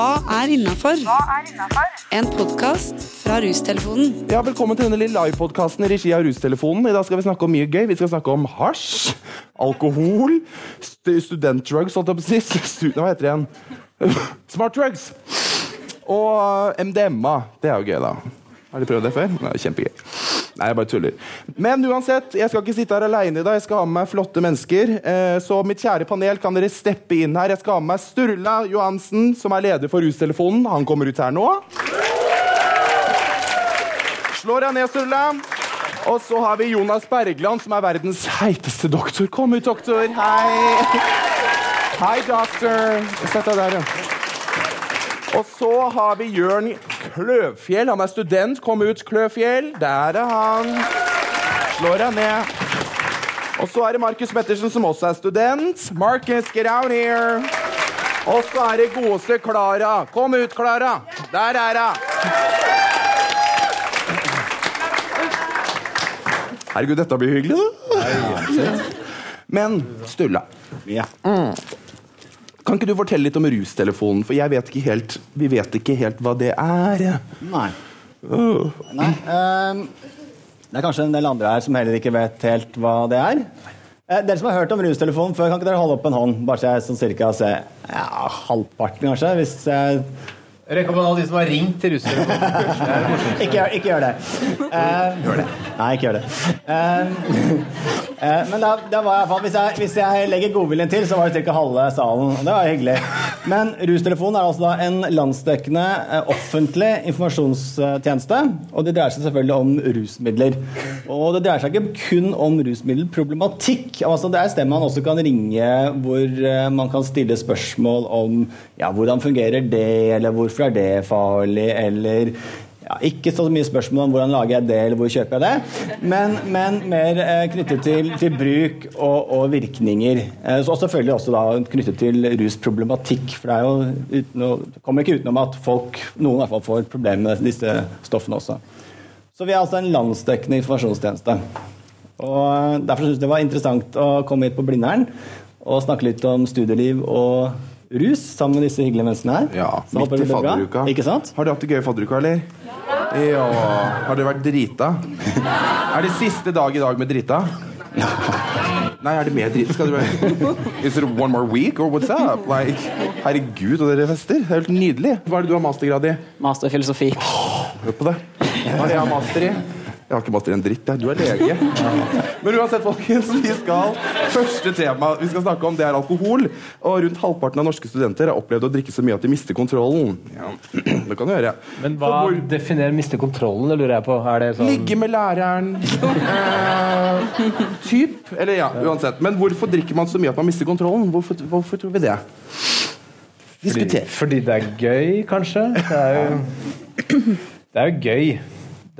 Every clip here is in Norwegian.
Hva er innafor? En podkast fra Rustelefonen. Ja, Velkommen til denne lille livepodkasten i regi av Rustelefonen. I dag skal vi snakke om mye gøy. Vi skal snakke om hasj, alkohol, st studentdrugs, holdt jeg på å si. Hva heter det igjen? Smartdrugs! Og MDMA. Det er jo gøy, da. Har de prøvd det før? Det er kjempegøy. Nei, jeg bare tuller. Men uansett, jeg skal ikke sitte her aleine i dag. Jeg skal ha med meg flotte mennesker. Eh, Så mitt kjære panel, kan dere steppe inn her? Jeg skal ha med meg Sturla Johansen, som er leder for Rustelefonen. Han kommer ut her nå. Slår deg ned, Sturla. Og så har vi Jonas Bergland, som er verdens heiteste doktor. Kom ut, doktor. Hei. Hei, doktor. Sett deg der, ja. Og så har vi Jørn Kløvfjell. Han er student. Kom ut, Kløvfjell. Der er han. Slår deg ned. Og så er det Markus Pettersen, som også er student. Markus, get out here. Og så er det godeste Klara. Kom ut, Klara. Der er hun. Herregud, dette blir hyggelig, da. Men Sturla, Ja. Kan ikke du fortelle litt om rustelefonen? For jeg vet ikke helt, vi vet ikke helt hva det er. Nei. Nei ehm, det er kanskje en del andre her som heller ikke vet helt hva det er. Eh, dere som har hørt om rustelefonen før, kan ikke dere holde opp en hånd? Bare så jeg sånn cirka ser ja, halvparten, kanskje? Hvis jeg Rekk opp en de som har ringt til russere. ikke, ikke gjør det. gjør det. Nei, ikke gjør det. Uh, uh, men da, da var jeg, i hvert fall- hvis, jeg, hvis jeg legger godviljen til, så var det ca. halve salen. og Det var hyggelig. Men Rustelefonen er altså da en landsdekkende eh, offentlig informasjonstjeneste. Og det dreier seg selvfølgelig om rusmidler. Og det dreier seg ikke kun om rusmiddelproblematikk. Altså, det er et sted man også kan ringe hvor eh, man kan stille spørsmål om ja, hvordan fungerer det, eller hvorfor er det farlig, eller ja, ikke så mye spørsmål om hvordan lager jeg det, eller hvor kjøper jeg det, men, men mer eh, knyttet til, til bruk og, og virkninger. Eh, og selvfølgelig også da knyttet til rusproblematikk. For det er jo uten det kommer ikke utenom at folk, noen i hvert fall får problemer med disse stoffene også. Så vi er altså en landsdekkende informasjonstjeneste. Og eh, Derfor syns jeg det var interessant å komme hit på Blindern og snakke litt om studieliv og rus sammen med disse hyggelige menneskene her. Ja, Så håper Midt i fadderuka. Ikke sant? Har du hatt det gøy i fadderuka, eller? Ja. Har dere vært drita? Er det siste dag i dag med drita? Nei, er det mer drit? Skal du være Is it one more week, or what's up? Like, herregud, og dere fester. Det er helt nydelig. Hva er det du har mastergrad i? Master i filosofi. Hør på det. Hva er det jeg har master i? Jeg har ikke master i en dritt, jeg. Du er lege. Men uansett, folkens, vi skal Første tema vi skal snakke om, det er alkohol. Og rundt halvparten av norske studenter har opplevd å drikke så mye at de mister kontrollen. Ja, det kan du gjøre. Men hva hvor- definerer miste kontrollen, det lurer jeg på. Er det sånn Ligge med læreren eh, Typ. Eller ja, uansett. Men hvorfor drikker man så mye at man mister kontrollen? Hvorfor, hvorfor tror vi det? fordi, fordi det er gøy, kanskje? Det er jo, det er jo gøy.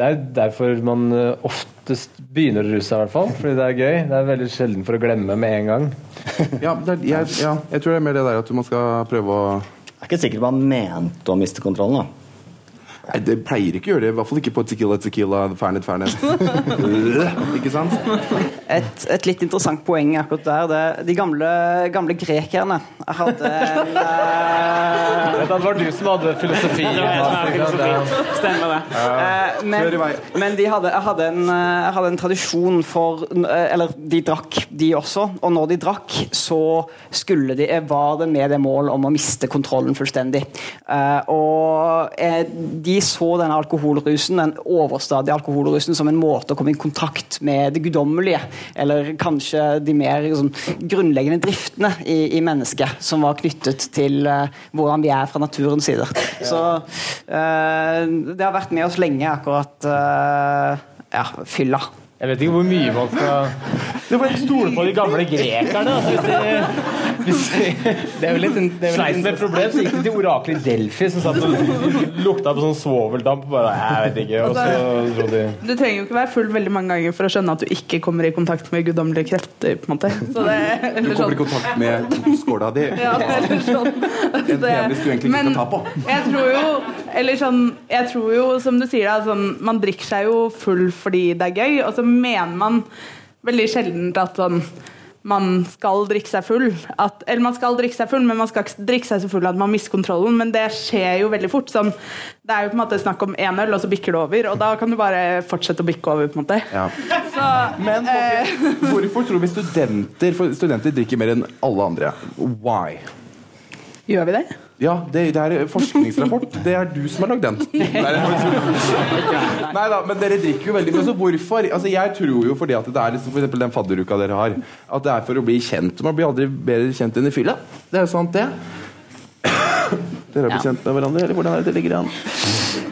Det er derfor man eh, oftest begynner å ruse seg, i hvert fall. Fordi det er gøy. Det er veldig sjelden for å glemme med en gang. Ja, det er, jeg, ja, jeg tror det er mer det der at man skal prøve å Det er ikke sikkert man mente å miste kontrollen. da. Nei, Det pleier ikke å gjøre det. I hvert fall ikke på Tequila Tequila Fernet Fernet. ikke sant? Et, et litt interessant poeng akkurat der. Det, de gamle, gamle grekerne hadde en eh, Det var du som hadde filosofi. Stemmer det. Eh, men, men de hadde, hadde, en, eh, hadde en tradisjon for Eller de drakk, de også. Og når de drakk, så skulle de, var det med det mål om å miste kontrollen fullstendig. Eh, og eh, de så denne alkoholrusen, den overstadige alkoholrusen som en måte å komme i kontakt med det guddommelige, eller kanskje de mer sånn, grunnleggende driftene i, i mennesket, som var knyttet til uh, hvordan vi er fra naturens side. Så uh, det har vært med oss lenge, akkurat uh, ja, fylla. Jeg vet ikke hvor mye man skal stole på de gamle grekerne. Altså, hvis de Det er jo litt, det er jo sleit med problem, så gikk de til oraklet i Delfi som satt og lukta på sånn svoveldamp. Bare, jeg vet ikke, og så dro de Du trenger jo ikke være full veldig mange ganger for å skjønne at du ikke kommer i kontakt med guddommelige krefter. på en måte. Så det, Du kommer i sånn. kontakt med skåla di. Ja, eller sånn. En penis du egentlig ikke kan ta på. Jeg tror jo, eller sånn, jeg tror jo, som du sier, da, sånn, man drikker seg jo full fordi det er gøy, og så mener man veldig sjelden at sånn man skal drikke seg full. At, eller man skal drikke seg full, men man skal ikke drikke seg så full at man mister kontrollen. Men det skjer jo veldig fort. Sånn, det er jo på en måte snakk om én øl, og så bikker det over. Og da kan du bare fortsette å bikke over. på en måte. Ja. Så, Men eh, hvorfor tror vi studenter For studenter drikker mer enn alle andre. Why? gjør vi det? Ja, det, det er forskningsrapport. Det er du som har lagd den. Nei da, men dere drikker jo veldig mye. Så hvorfor? Altså, jeg tror jo fordi at det er liksom for eksempel den fadderuka dere har, at det er for å bli kjent. Man blir aldri bedre kjent enn i fylla. Det er jo sant, det. Dere har blitt kjent med hverandre, eller hvordan er det det ligger an?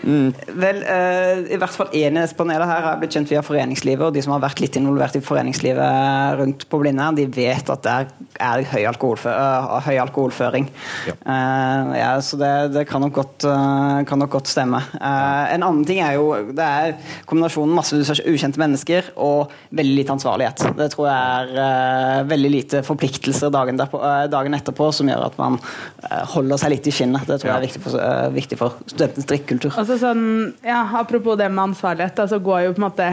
Vel, eh, i hvert fall en i dette panelet her har blitt kjent via foreningslivet, og de som har vært litt involvert i foreningslivet rundt på Blindern, de vet at det er, er høy, alkoholfø uh, høy alkoholføring. Ja. Eh, ja, så det, det kan, nok godt, uh, kan nok godt stemme. Eh, en annen ting er jo det er kombinasjonen masse ukjente mennesker og veldig lite ansvarlighet. Det tror jeg er eh, veldig lite forpliktelser dagen, derpå, dagen etterpå som gjør at man holder seg litt i skinnet. Det tror jeg er viktig for, viktig for studentens drikkekultur. Altså sånn, ja, Apropos det med ansvarlighet, så så går jo på en måte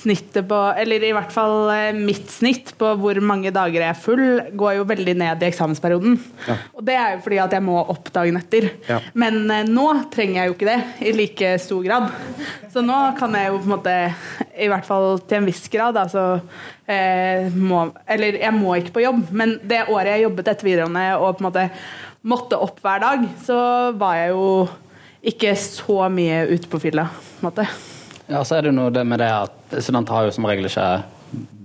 snittet på Eller i hvert fall eh, mitt snitt på hvor mange dager jeg er full, går jo veldig ned i eksamensperioden. Og det er jo fordi at jeg må opp dagen etter. Ja. Men eh, nå trenger jeg jo ikke det i like stor grad. Så nå kan jeg jo på en måte, i hvert fall til en viss grad, altså eh, må, Eller jeg må ikke på jobb, men det året jeg jobbet etter videregående og på en måte måtte opp hver dag, så var jeg jo ikke så mye ute på fylla. måte. Ja, så er det noe det med det at studenter har jo som regel ikke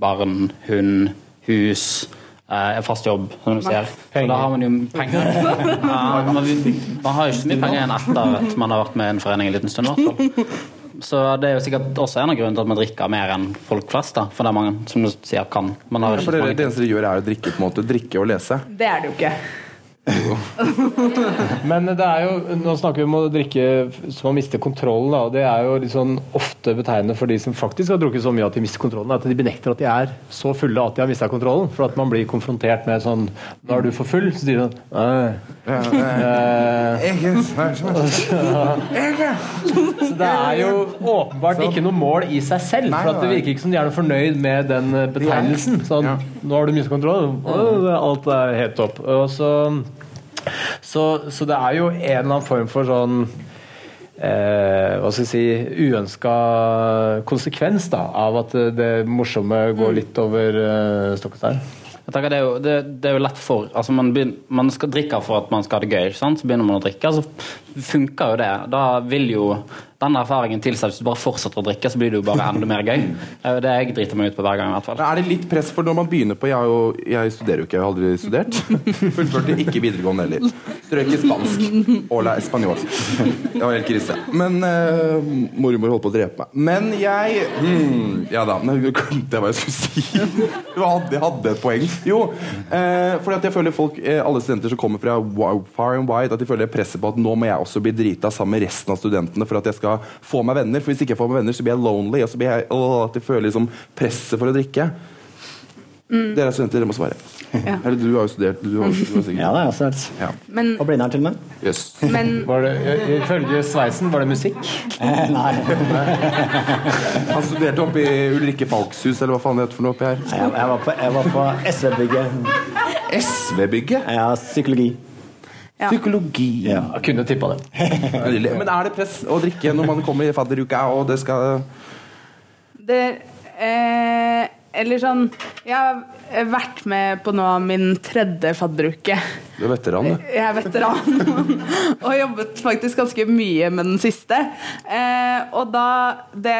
barn, hund, hus, eh, fast jobb, som du sier. Så da har man jo penger. Ja, man, har jo ikke så mye penger igjen etter at man har vært med i en forening en liten stund. Også. Så det er jo sikkert også en av grunnene til at man drikker mer enn folk flest. da, For det er mange som du sier kan. Man har jo For mange det eneste de gjør, er å drikke på en måte, drikke og lese. Det er det jo ikke. Men det er jo, nå snakker vi om å drikke så man mister kontrollen. Da. og Det er jo sånn ofte betegnende for de som faktisk har drukket så mye at de mister kontrollen, at de benekter at de er så fulle at de har mista kontrollen. For at man blir konfrontert med sånn Nå er du for full. Så sier de sånn Eh, Så det er jo åpenbart ikke noe mål i seg selv. For at det virker ikke som de er noe fornøyd med den eh, betegnelsen. Sånn, nå har du mista kontrollen. Alt er helt topp. Og så, så, så det er jo en eller annen form for sånn eh, hva skal jeg si uønska konsekvens da, av at det, morsomme går litt over eh, stokk og stein. Det, er jo, det, det er jo lett for altså man, begynner, man skal drikke for at man skal ha det gøy. Sant? Så begynner man å drikke, så funker jo det. Da vil jo den erfaringen tilsier at hvis du bare fortsetter å drikke, så blir det jo bare enda mer gøy. Det er jo det jeg driter meg ut på hver gang. i hvert fall. Er det litt press for når man begynner på Jeg, jo, jeg studerer jo ikke, jeg har aldri studert. Fullførte ikke videregående heller. Strøk i spansk. Hola espanol. Det var helt krise. Men uh, mormor holdt på å drepe meg. Men jeg hmm, Ja da, nå glemte jeg hva jeg skulle si. Jeg hadde, hadde et poeng. Jo, uh, fordi at jeg føler folk, eh, alle studenter som kommer fra far and wide, at de føler presset på at nå må jeg også bli drita sammen med resten av studentene for at jeg skal få meg venner. For hvis ikke jeg får meg venner, så blir jeg lonely, og så blir jeg åh, at jeg føler liksom presset for å drikke. Dere er studenter, dere må svare. Ja. Eller du har jo studert. Du har, du har. Ja, det har også studert Ja. Men, Og Blindern til og med. Yes. men Var det, ifølge sveisen, var det musikk? Eh, nei. Han studerte oppe i Ulrikke Falks hus, eller hva faen det heter for noe oppi her. Jeg, jeg var på, jeg var på SV-bygget. SV-bygget? Ja, psykologi. Ja. Psykologi. Ja. Jeg kunne tippa det. Men er det press å drikke når man kommer i fadderuka, og det skal det eh, Eller sånn Jeg har vært med på nå min tredje fadderuke. Du er veteran, du. Jeg er veteran og jobbet faktisk ganske mye med den siste. Eh, og da Det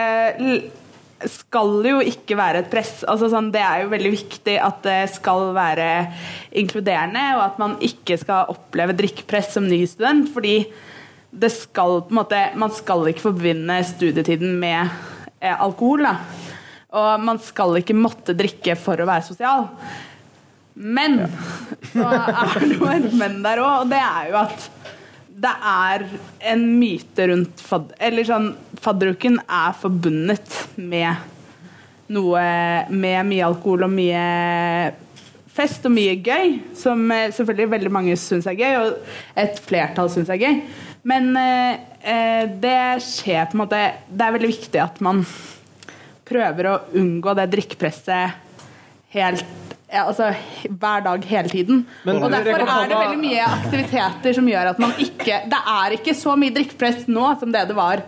skal jo ikke være et press. Altså sånn, det er jo veldig viktig at det skal være inkluderende, og at man ikke skal oppleve drikkepress som ny student. Fordi det skal på en måte Man skal ikke forbinde studietiden med eh, alkohol. Da. Og man skal ikke måtte drikke for å være sosial. Men så er det jo et men der òg, og det er jo at det er en myte rundt fad... Eller sånn Fadderuken er forbundet med noe Med mye alkohol og mye fest og mye gøy, som eh, selvfølgelig veldig mange syns er gøy, og et flertall syns er gøy. Men eh, eh, det skjer på en måte Det er veldig viktig at man prøver å unngå det drikkepresset helt altså, hver dag hele tiden. Men- og derfor er det veldig mye aktiviteter som gjør at man ikke Det er ikke så mye drikkepress nå som det det var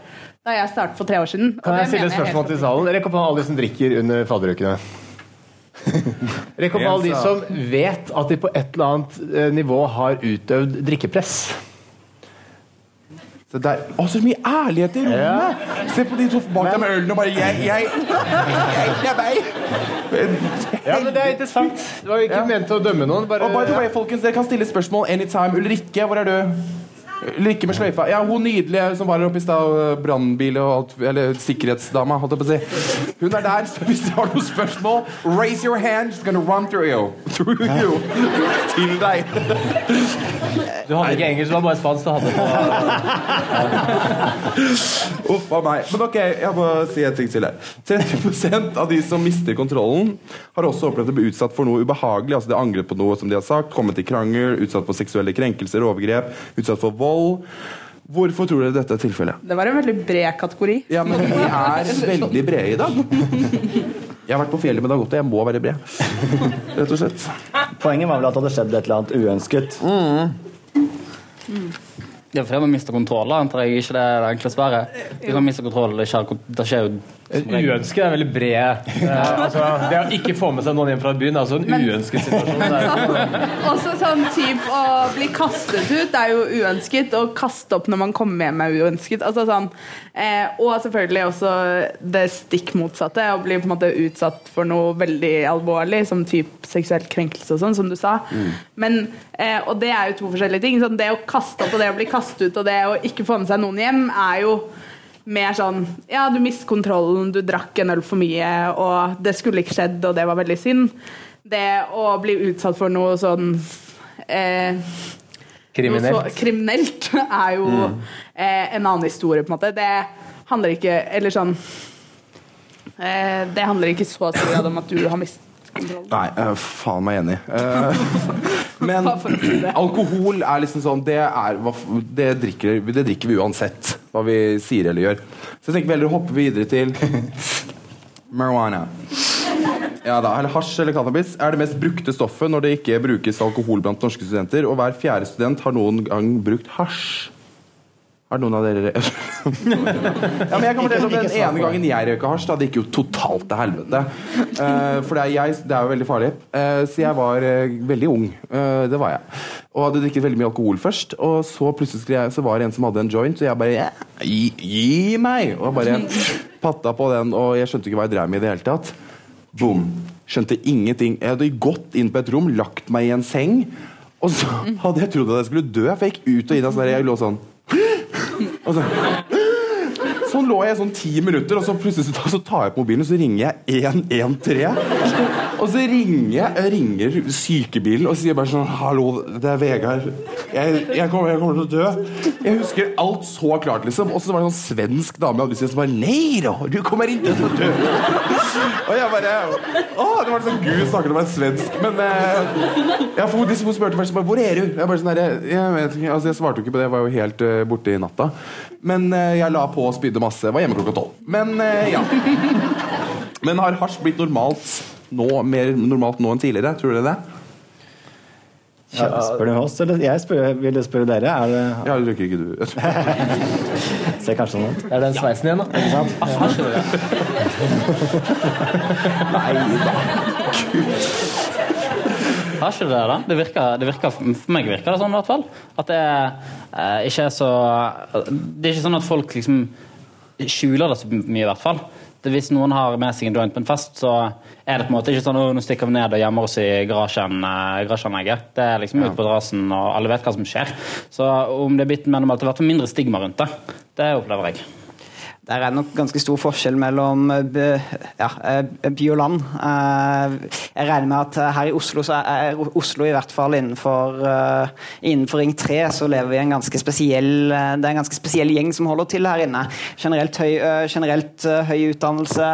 da jeg startet for tre år siden. Kan jeg stille et spørsmål til salen? Rekk opp hånda alle de som drikker under fadderukene. Rekk opp alle de som vet at de på et eller annet eh, nivå har utøvd drikkepress. Se der. Å, så mye ærlighet i rommet! Se på de to bak deg med ølen og bare Jeg, jeg, jeg, jeg meg! Ja, men Det er interessant. Det var ikke Ja. ment å dømme noen. Bare, Og by the way, folkens, Dere kan stille spørsmål anytime. Ulrikke, hvor er du? Ulrikke med sløyfa. Ja, hun nydelige som var her oppe i stad. Brannbil og alt. Eller sikkerhetsdama, holdt jeg på å si. Hun er der, så hvis dere har noen spørsmål, raise your hand. She's gonna run through you. Through you. Til deg. Du hadde ikke engelsk, det var bare spansk du hadde. på. Uff a meg. Men ok, jeg må si en ting til her. 30 av de som mister kontrollen, har også opplevd å bli utsatt for noe ubehagelig. Altså de har angret på noe som de har sagt, kommet i krangel, utsatt for seksuelle krenkelser, overgrep, utsatt for vold. Hvorfor tror dere dette er tilfellet? Det var en veldig bred kategori. Ja, men vi er veldig brede i dag. Jeg har vært på fjellet med Dag Otto, jeg må være bred. Rett og slett. Poenget var vel at det hadde skjedd et eller annet uønsket. Det er fordi man mister kontroll. antar jeg ikke det er det enkle svaret. Du kan miste kontroll, det skjer, det skjer jo. Uønsket er veldig bred. Eh, altså, det å ikke få med seg noen hjem fra byen er altså en uønsket situasjon. Også sånn typ å bli kastet ut er jo uønsket. Å kaste opp når man kommer hjem er uønsket. Altså sånn, eh, og selvfølgelig også det stikk motsatte. Å bli på en måte utsatt for noe veldig alvorlig, som typ seksuell krenkelse og sånn, som du sa. Men, eh, og det er jo to forskjellige ting. Sånn, det å kaste opp og det å bli kastet ut og det å ikke få med seg noen hjem, er jo mer sånn Ja, du mistet kontrollen, du drakk en øl for mye, og det skulle ikke skjedd, og det var veldig synd. Det å bli utsatt for noe sånn eh, Noe Kriminelt. så kriminelt er jo eh, en annen historie, på en måte. Det handler ikke Eller sånn eh, Det handler ikke så stor grad om at du har mistet kontrollen. Nei, uh, faen meg enig. Eh, men alkohol er liksom sånn Det, er, det, drikker, det drikker vi uansett hva vi sier eller gjør. Så jeg tenker vi heller hopper videre til marijuana. Ja da, eller Hasj eller cannabis er det mest brukte stoffet når det ikke brukes alkohol blant norske studenter, og hver fjerde student har noen gang brukt hasj. Har noen av dere Ja, men Jeg kan fortelle om den ene gangen jeg røyka hasj. Da det gikk jo totalt til helvete. Uh, for det er, jeg, det er jo veldig farlig. Uh, så jeg var uh, veldig ung. Eh, det var jeg. Og hadde drukket veldig mye alkohol først. Og så plutselig jeg, så var det en som hadde en joint, og jeg bare yeah, gi, gi meg! Og bare patta på den, og jeg skjønte ikke hva jeg drev med i det hele tatt. Boom. Skjønte ingenting. Jeg hadde gått inn på et rom, lagt meg i en seng, og så hadde jeg trodd at jeg skulle dø. For jeg gikk ut og inn og jeg lå sånn så, sånn lå jeg sånn ti minutter, og så plutselig så, tar jeg på mobilen, og så ringer jeg 113. Og så ringer jeg, ringer sykebilen og sier bare sånn Hallo, det er Vegard. Jeg, jeg, kommer, jeg kommer til å dø. Jeg husker alt så klart, liksom. Og så var det en sånn svensk dame jeg hadde som bare Nei da, du kommer ikke til å dø. Og jeg bare Å, det var sånn Gud snakket om en svensk. Men eh, ja, for de spurte først bare, Hvor er du? Jeg bare sånn jeg vet ikke, altså jeg svarte jo ikke på det, jeg var jo helt uh, borte i natta. Men eh, jeg la på og spydde masse. Var hjemme klokka tolv. Men eh, ja. Men har hasj blitt normalt nå, mer normalt nå enn tidligere? Tror dere det? Ja, spør du oss, eller jeg spør, vil spørre dere? Er det, Ja, det røyker ikke du. ser kanskje sånn ut? Det er den sveisen igjen, da. Ikke sant? Her skjønner jeg. Har ikke det da? Det virker, det virker, for meg virker det sånn i hvert fall. At det eh, ikke er så Det er ikke sånn at folk liksom skjuler det så mye, i hvert fall. Hvis noen har med seg en joint på en fest, så er det på en måte ikke sånn at nå stikker vi ned og gjemmer oss i garasjen, eh, garasjeanlegget. Det er liksom ute på terrassen, og alle vet hva som skjer. Så om det er blitt mer alt, det har vært mindre stigma rundt det. Det opplever jeg. Der er nok ganske stor forskjell mellom eh, ja, eh, by og land. Eh, Jeg regner med at her i Oslo, så er Oslo i hvert fall innenfor, innenfor Ring 3, så lever vi i en ganske spesiell Det er en ganske spesiell gjeng som holder til her inne. Generelt høy, generelt høy utdannelse,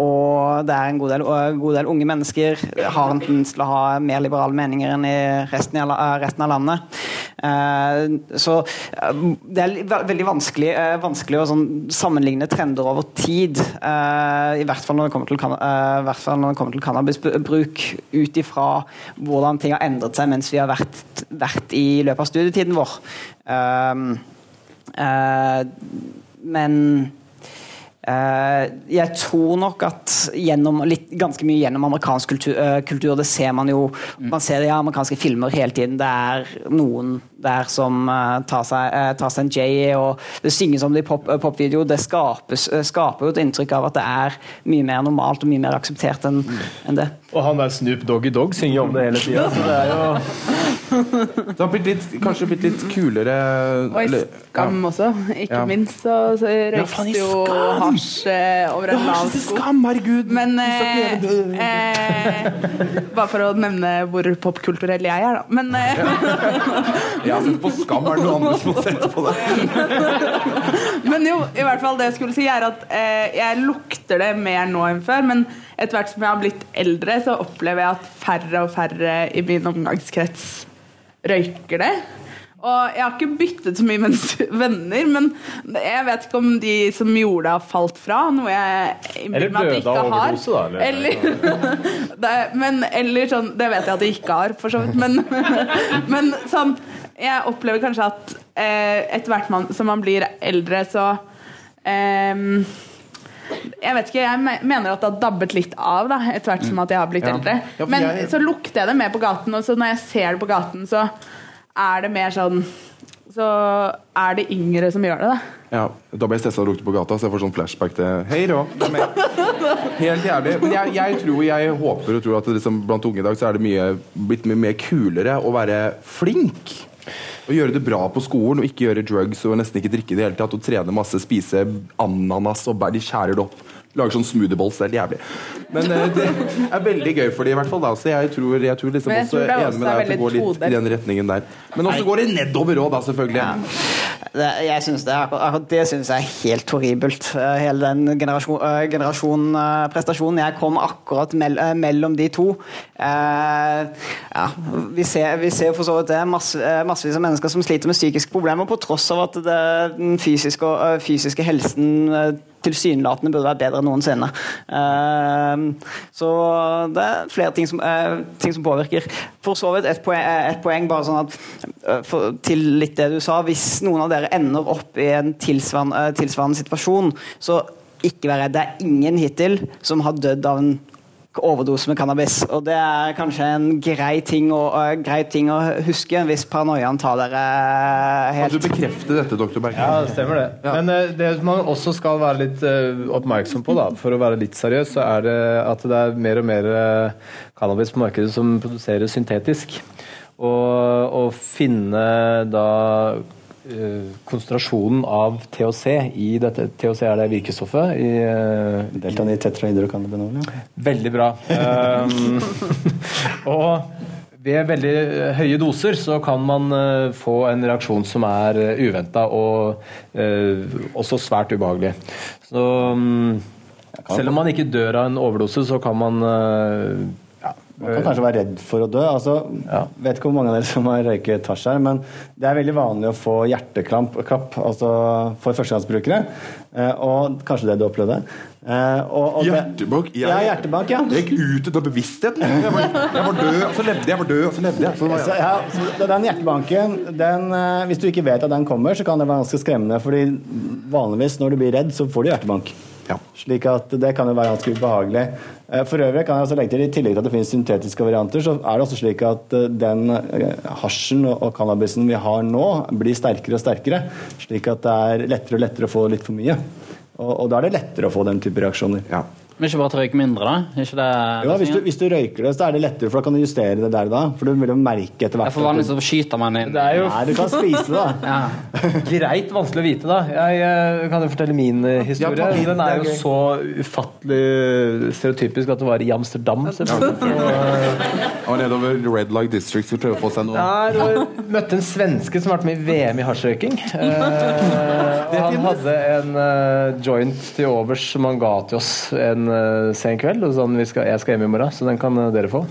og det er en god del, god del unge mennesker. Har en tendens til å ha mer liberale meninger enn i resten av, resten av landet. Så det er veldig vanskelig, vanskelig å sånn, sammenligne trender over tid, eh, i hvert fall når det kommer til, eh, til cannabisbruk, ut ifra hvordan ting har endret seg mens vi har vært, vært i løpet av studietiden vår. Um, eh, men Eh, jeg tror nok at gjennom, litt, ganske mye gjennom amerikansk kultur, uh, kultur, det ser man jo Man ser det i amerikanske filmer hele tiden. Det er noen der som uh, tar, seg, tar, seg, en J, og det synges om det i popvideo. Pop det skapes, skaper jo et inntrykk av at det er mye mer normalt og mye mer akseptert enn en det. Og han der Snoop Doggy Dog synger om det hele tida, så det er jo Det har blitt litt, kanskje blitt litt kulere Og i Skam også, ikke ja. minst. Så, så røykes ja, jo hasj eh, over en lav sko. Skam, herregud! Men eh, eh, Bare for å nevne hvor popkulturell jeg er, da. Men eh, Jeg har sett på Skam, er det noen andre som har sett på det? men jo, i hvert fall det jeg skulle si, er at eh, jeg lukter det mer nå enn før. Men etter hvert som jeg har blitt eldre, så opplever jeg at færre og færre i min omgangskrets røyker det. Og jeg har ikke byttet så mye venner, men jeg vet ikke om de som gjorde det, har falt fra. Noe jeg innbiller meg at de ikke har. Da, eller, det, men, eller sånn Det vet jeg at de ikke har, for så vidt. Men, men sånn Jeg opplever kanskje at eh, etter hvert som man blir eldre, så eh, jeg vet ikke, jeg mener at det har dabbet litt av da, etter hvert som at jeg har blitt ja. eldre. Men så lukter jeg det mer på gaten, og så når jeg ser det på gaten, så er det mer sånn Så er det yngre som gjør det, da. Ja, Da ble jeg stressa og lukte på gata, så jeg får sånn flashback til Hei rå. Helt jævlig. Men jeg, jeg, tror, jeg håper og tror at liksom, blant unge i dag så er det mye, blitt mye mer kulere å være flink. Å gjøre det bra på skolen og ikke gjøre drugs og nesten ikke drikke det hele tatt. Og trene masse, spise ananas og bær, de skjærer det opp. Lager sånn smoothieballs. Det er jævlig. Men uh, det er veldig gøy for dem i hvert fall. Da. Så jeg tror, jeg tror liksom jeg også tror enig med deg at det går litt i den retningen der. Men også går det nedover òg, da, selvfølgelig. Ja. Det, jeg synes det, akkurat det syns jeg er helt horribelt. Eh, hele den generasjon, uh, generasjon uh. Jeg kom akkurat mell, mellom de to. ja, vi ser, vi ser for så vidt det. Masse, massevis av mennesker som sliter med psykiske problemer, på tross av at det, den fysiske, fysiske helsen tilsynelatende burde være bedre enn noensinne. Uh, så det er flere ting som, uh, ting som påvirker. For så vidt et poeng, et poeng bare sånn at uh, for, til litt det du sa. Hvis noen av dere ender opp i en tilsvarende, tilsvarende situasjon, så ikke vær redd. Det er ingen hittil som har dødd av en overdose med cannabis. Og det er kanskje en grei ting å, uh, grei ting å huske hvis paranoiaen tar dere helt Kan du bekrefte dette, doktor Berg? Ja, det stemmer det. Ja. Men uh, det man også skal være litt uh, oppmerksom på, da, for å være litt seriøs, så er det at det er mer og mer cannabis på markedet som produseres syntetisk. Og å finne da Eh, konsentrasjonen av THC i dette THC er det virkestoffet i uh, Deltaen i tetrahydrocannabinol, ja. Veldig bra. Um, og ved veldig høye doser så kan man uh, få en reaksjon som er uh, uventa og uh, også svært ubehagelig. Så um, selv om man ikke dør av en overdose, så kan man man kan kanskje være redd for å dø. altså, ja. Vet ikke hvor mange av dere som har røyket hasj her, men det er veldig vanlig å få hjerteklapp altså for førstegangsbrukere. Eh, og kanskje det du opplevde. Eh, og, og hjertebank? Jeg, ja, hjertebank, ja. jeg gikk ut av bevisstheten. Jeg var, jeg var, død, og så levde jeg. Jeg var død, og så levde jeg. Så, så, ja, så den hjertebanken, den, eh, hvis du ikke vet at den kommer, så kan det være ganske skremmende. fordi vanligvis når du blir redd, så får du hjertebank. Ja. Slik at det kan jo være ganske ubehagelig. Eh, for øvrig kan jeg også legge til, I tillegg til at det finnes syntetiske varianter, så er det også slik at eh, den eh, hasjen og cannabisen vi har nå, blir sterkere og sterkere. Slik at det er lettere og lettere å få litt for mye. Og, og da er det lettere å få den type reaksjoner. Ja. Men ikke bare til å røyke mindre, da? Ikke det jo, hvis du, hvis du, røyker det, så er det lettere, for da kan du justere det der da. For du vil jo merke etter hvert. For vanligvis så skyter man inn. Det er jo... Nei, du kan spise det, da. ja. Greit vanskelig å vite, da. Jeg, jeg kan jo fortelle min uh, historie. Ja, den er jo så ufattelig stereotypisk at det var i Amsterdam. Og nedover Red Light District skulle prøve å få seg noe. Ja, møtte en svenske som har vært med i VM i hasjrøyking. Uh, han hadde en uh, joint til overs som han ga til oss en uh, sen kveld. Og sånn, skal, jeg skal hjem i morgen, så den kan uh, dere få.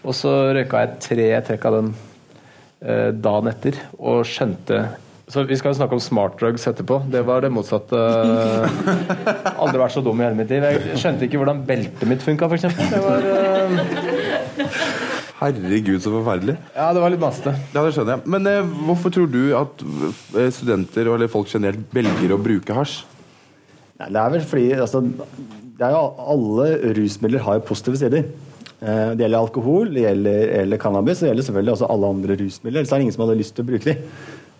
Og så røyka jeg tre trekk av den uh, dagen etter og skjønte Så vi skal jo snakke om smart drugs etterpå. Det var det motsatte. Aldri vært så dum i hele mitt liv. Jeg skjønte ikke hvordan beltet mitt funka, f.eks. Eh, Herregud, så forferdelig. Ja, det var litt masete. Ja, det skjønner jeg. Men eh, hvorfor tror du at eh, studenter eller folk generelt velger å bruke hasj? Nei, Det er vel fordi altså, jo Alle rusmidler har jo positive sider. Eh, Det gjelder alkohol, det gjelder, gjelder cannabis, og det gjelder selvfølgelig også alle andre rusmidler. Ellers er det ingen som hadde lyst til å bruke dem.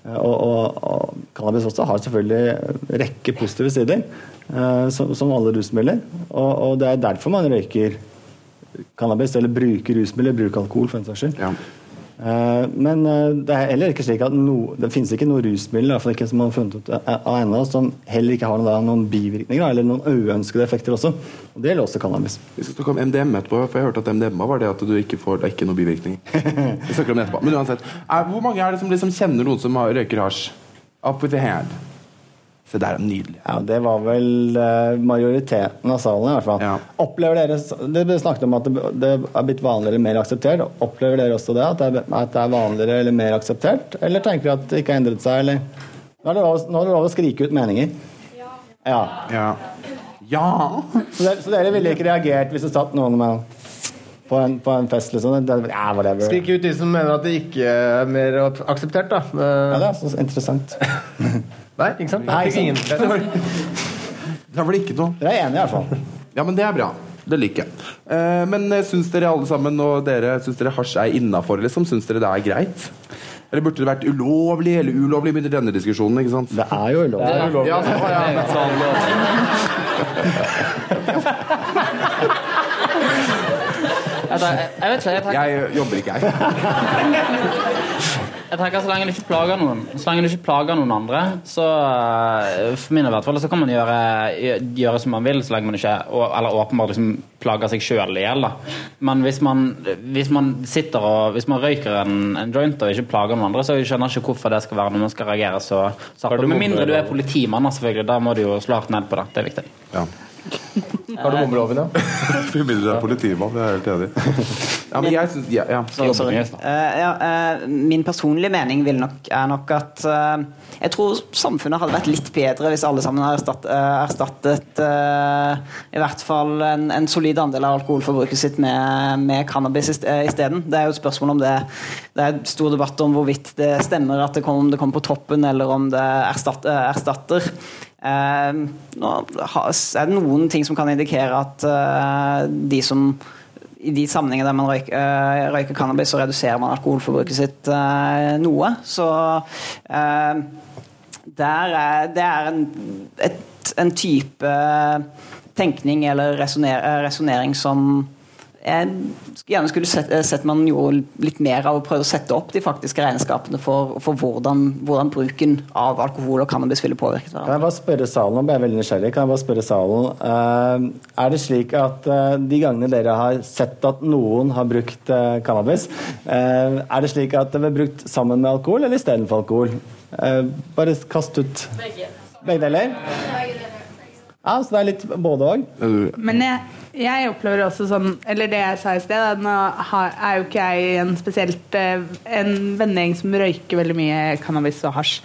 Eh, Og, og, og cannabis også har selvfølgelig rekke positive sider, eh, som, som alle rusmidler. Og, og det er derfor man røyker cannabis, eller bruker rusmidler, bruker alkohol for en saks skyld. Ja. Eh, Men eh, det er heller ikke slik at no, det finnes ikke noe rusmiddel i hvert fall ikke som man har funnet ut av av ennå, som heller ikke har noen, noen bivirkninger eller noen uønskede effekter også. Og Det gjelder også cannabis. Vi skal snakke om MDMA etterpå, for jeg hørte at MDMA var det at du ikke får Det er ikke noen bivirkning. Vi snakker om det etterpå. Men uansett, er, hvor mange er det som liksom kjenner noen som har, røyker hasj? Up with the hand. Se der, nydelig. Ja, Det var vel eh, majoriteten av salen i hvert fall. Ja. Opplever dere, Det ble snakket om at det, er blitt vanligere eller mer akseptert. Opplever dere også det? At det, er, at det er vanligere eller mer akseptert? Eller tenker dere at det ikke har endret seg? Eller? Nå er det lov, nå er det lov å skrike ut meninger. Ja. Ja. Ja! Så, dere, så dere ville ikke reagert hvis det satt noen med på en, på en fest, liksom? Ja. Skrik ut de som mener at det ikke er mer akseptert, da. Ja, det er så interessant. Nei, ikke sant? Nei, ikke sant? Det var det ikke noe. Dere er enige, i hvert fall. Ja, men det er bra. Det liker jeg. Eh, men eh, syns dere alle sammen og dere syns dere hasj er innafor, liksom? Syns dere det er greit? Eller burde det vært ulovlig eller ulovlig Begynner denne diskusjonen? ikke sant? Det er jo ulovlig. Ja, så, ja. Jeg, tar- jeg vet ikke, jeg Jeg jobber ikke her. jeg tenker Så lenge du ikke plager noen Så lenge du ikke plager noen andre, så eh, for min i hvert fall, så kan man gjøre, gjøre som man vil, så lenge man ikke Eller åpenbart liksom plager seg sjøl i hjel. Men hvis man, hvis man sitter og Hvis man røyker en, en joint og ikke plager noen andre, så skjønner jeg ikke hvorfor det skal være når man skal reagere så så. Med mindre du er politimann, selvfølgelig. Da må du jo slå hardt ned på det. Det er viktig. Ja. Kardemommeloven, ja. Vi begynner å være politimann. Det er jeg helt enig i. Ja, men jeg syns ja, ja. Sorry. uh, ja, uh, min personlige mening vil nok, er nok at uh, jeg tror samfunnet hadde vært litt bedre hvis alle sammen hadde erstatt, erstattet eh, i hvert fall en, en solid andel av alkoholforbruket sitt med, med cannabis ist- isteden. Det er jo et spørsmål om det Det er stor debatt om hvorvidt det stemmer at det kommer, om det kommer på toppen, eller om det erstatter. erstatter. Eh, nå er det noen ting som kan indikere at eh, de som i de sammenhengene der man røyker, eh, røyker cannabis, så reduserer man alkoholforbruket sitt eh, noe. Så eh, der er, det er en, et, en type tenkning eller resonnering som jeg gjerne skulle sett, eh, sett man gjorde litt mer av å prøve å sette opp de faktiske regnskapene for, for hvordan, hvordan bruken av alkohol og cannabis ville påvirket Kan jeg bare spørre salen, om, jeg er veldig nysgjerrig, kan jeg bare spørre salen, eh, er det slik at eh, de gangene dere har sett at noen har brukt cannabis, er det slik at det blir brukt sammen med alkohol eller istedenfor alkohol? Bare kast ut begge deler. Begge deler? Ja, så det er litt både òg? Men jeg, jeg opplever også sånn Eller det jeg sa i sted, nå er jo ikke jeg en spesielt eh, en vennegjeng som røyker veldig mye cannabis og hasj.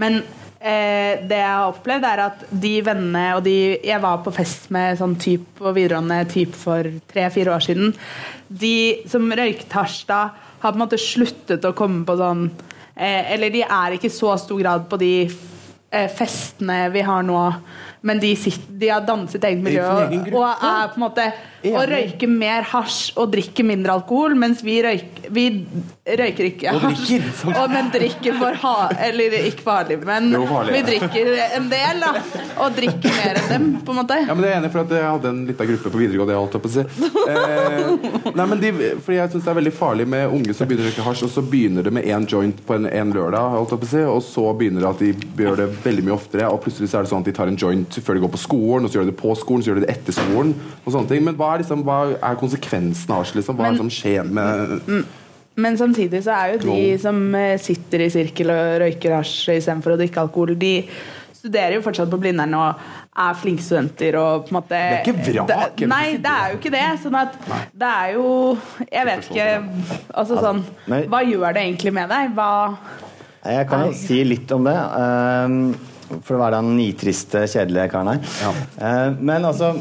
Men eh, det jeg har opplevd, er at de vennene og de jeg var på fest med sånn typ på videregående typ for tre-fire år siden, de som røykte hasj da, har på en måte sluttet å komme på sånn eh, Eller de er ikke så stor grad på de festene vi har nå, men de, sitter, de har dannet sitt eget miljø og er på en måte og røyke røyker mer hasj og drikker mindre alkohol, mens vi, røyker, vi røyker ikke Og hasj, drikker. og, men drikker for ha... Eller ikke farlig, men farlig. vi drikker en del, da. Og drikker mer enn dem, på en måte. Ja, men det er enig for at jeg hadde en liten gruppe på videregående. Jeg holdt på å si. Eh, nei, men de, fordi jeg syns det er veldig farlig med unge som begynner å røyke hasj, og så begynner det med én joint på en, en lørdag, holdt på å si, og så begynner det at de gjør det veldig mye oftere, og plutselig så er det sånn at de tar en joint før de går på skolen, og så gjør de det på skolen, så gjør de det etter skolen, og sånne ting. Men hva er, liksom, hva er konsekvensen av oss? liksom? Hva er det som skjer med Men samtidig så er jo de som eh, sitter i sirkel og røyker hasj istedenfor å drikke alkohol, de studerer jo fortsatt på Blindern og er flinke studenter og på en måte Det er ikke vrak, Det- Nei, det er jo ikke det. Sånn at det er jo Jeg vet ikke Altså sånn nei. Hva gjør det egentlig med deg? Hva Jeg kan jo si litt om det. Um, For å være den nitriste, kjedelige karen her. Eh, Men altså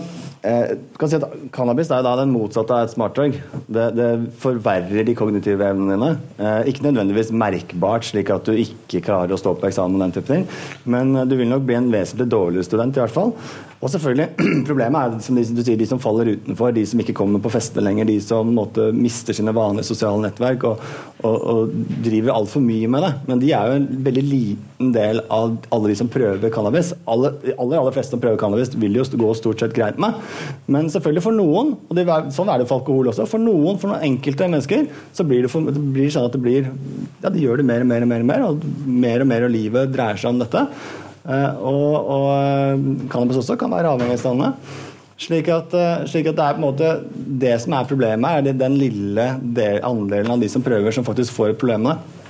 eh, si at Cannabis er den motsatte av et smartdrug. Det, det forverrer de kognitive evnene dine. Eh, Ikke nødvendigvis merkbart, slik at du ikke klarer å stå på eksamen, og den type ting. men eh, du vil nok bli en vesentlig dårligere student. i hvert fall. Og selvfølgelig, Problemet er som de, du sier, de som faller utenfor, de som ikke kommer på festene lenger, de som måte, mister sine vanlige sosiale nettverk og, og, og driver altfor mye med det. Men de er jo en veldig liten del av alle de som prøver cannabis. Alle, de aller, aller fleste som prøver cannabis, vil jo gå stort sett greit med. Men selvfølgelig for noen, og det, sånn er det for alkohol også, for noen, for noen enkelte mennesker, så blir det, for, det blir sånn at det blir Ja, de gjør det mer og mer og mer, og mer, og mer og livet dreier seg om dette. Eh, og, og eh, cannabis også kan være avhengighetsdannende. Slik at, eh, slik at det er på en måte det som er problemet, er den lille del, andelen av de som prøver, som faktisk får et problem med det.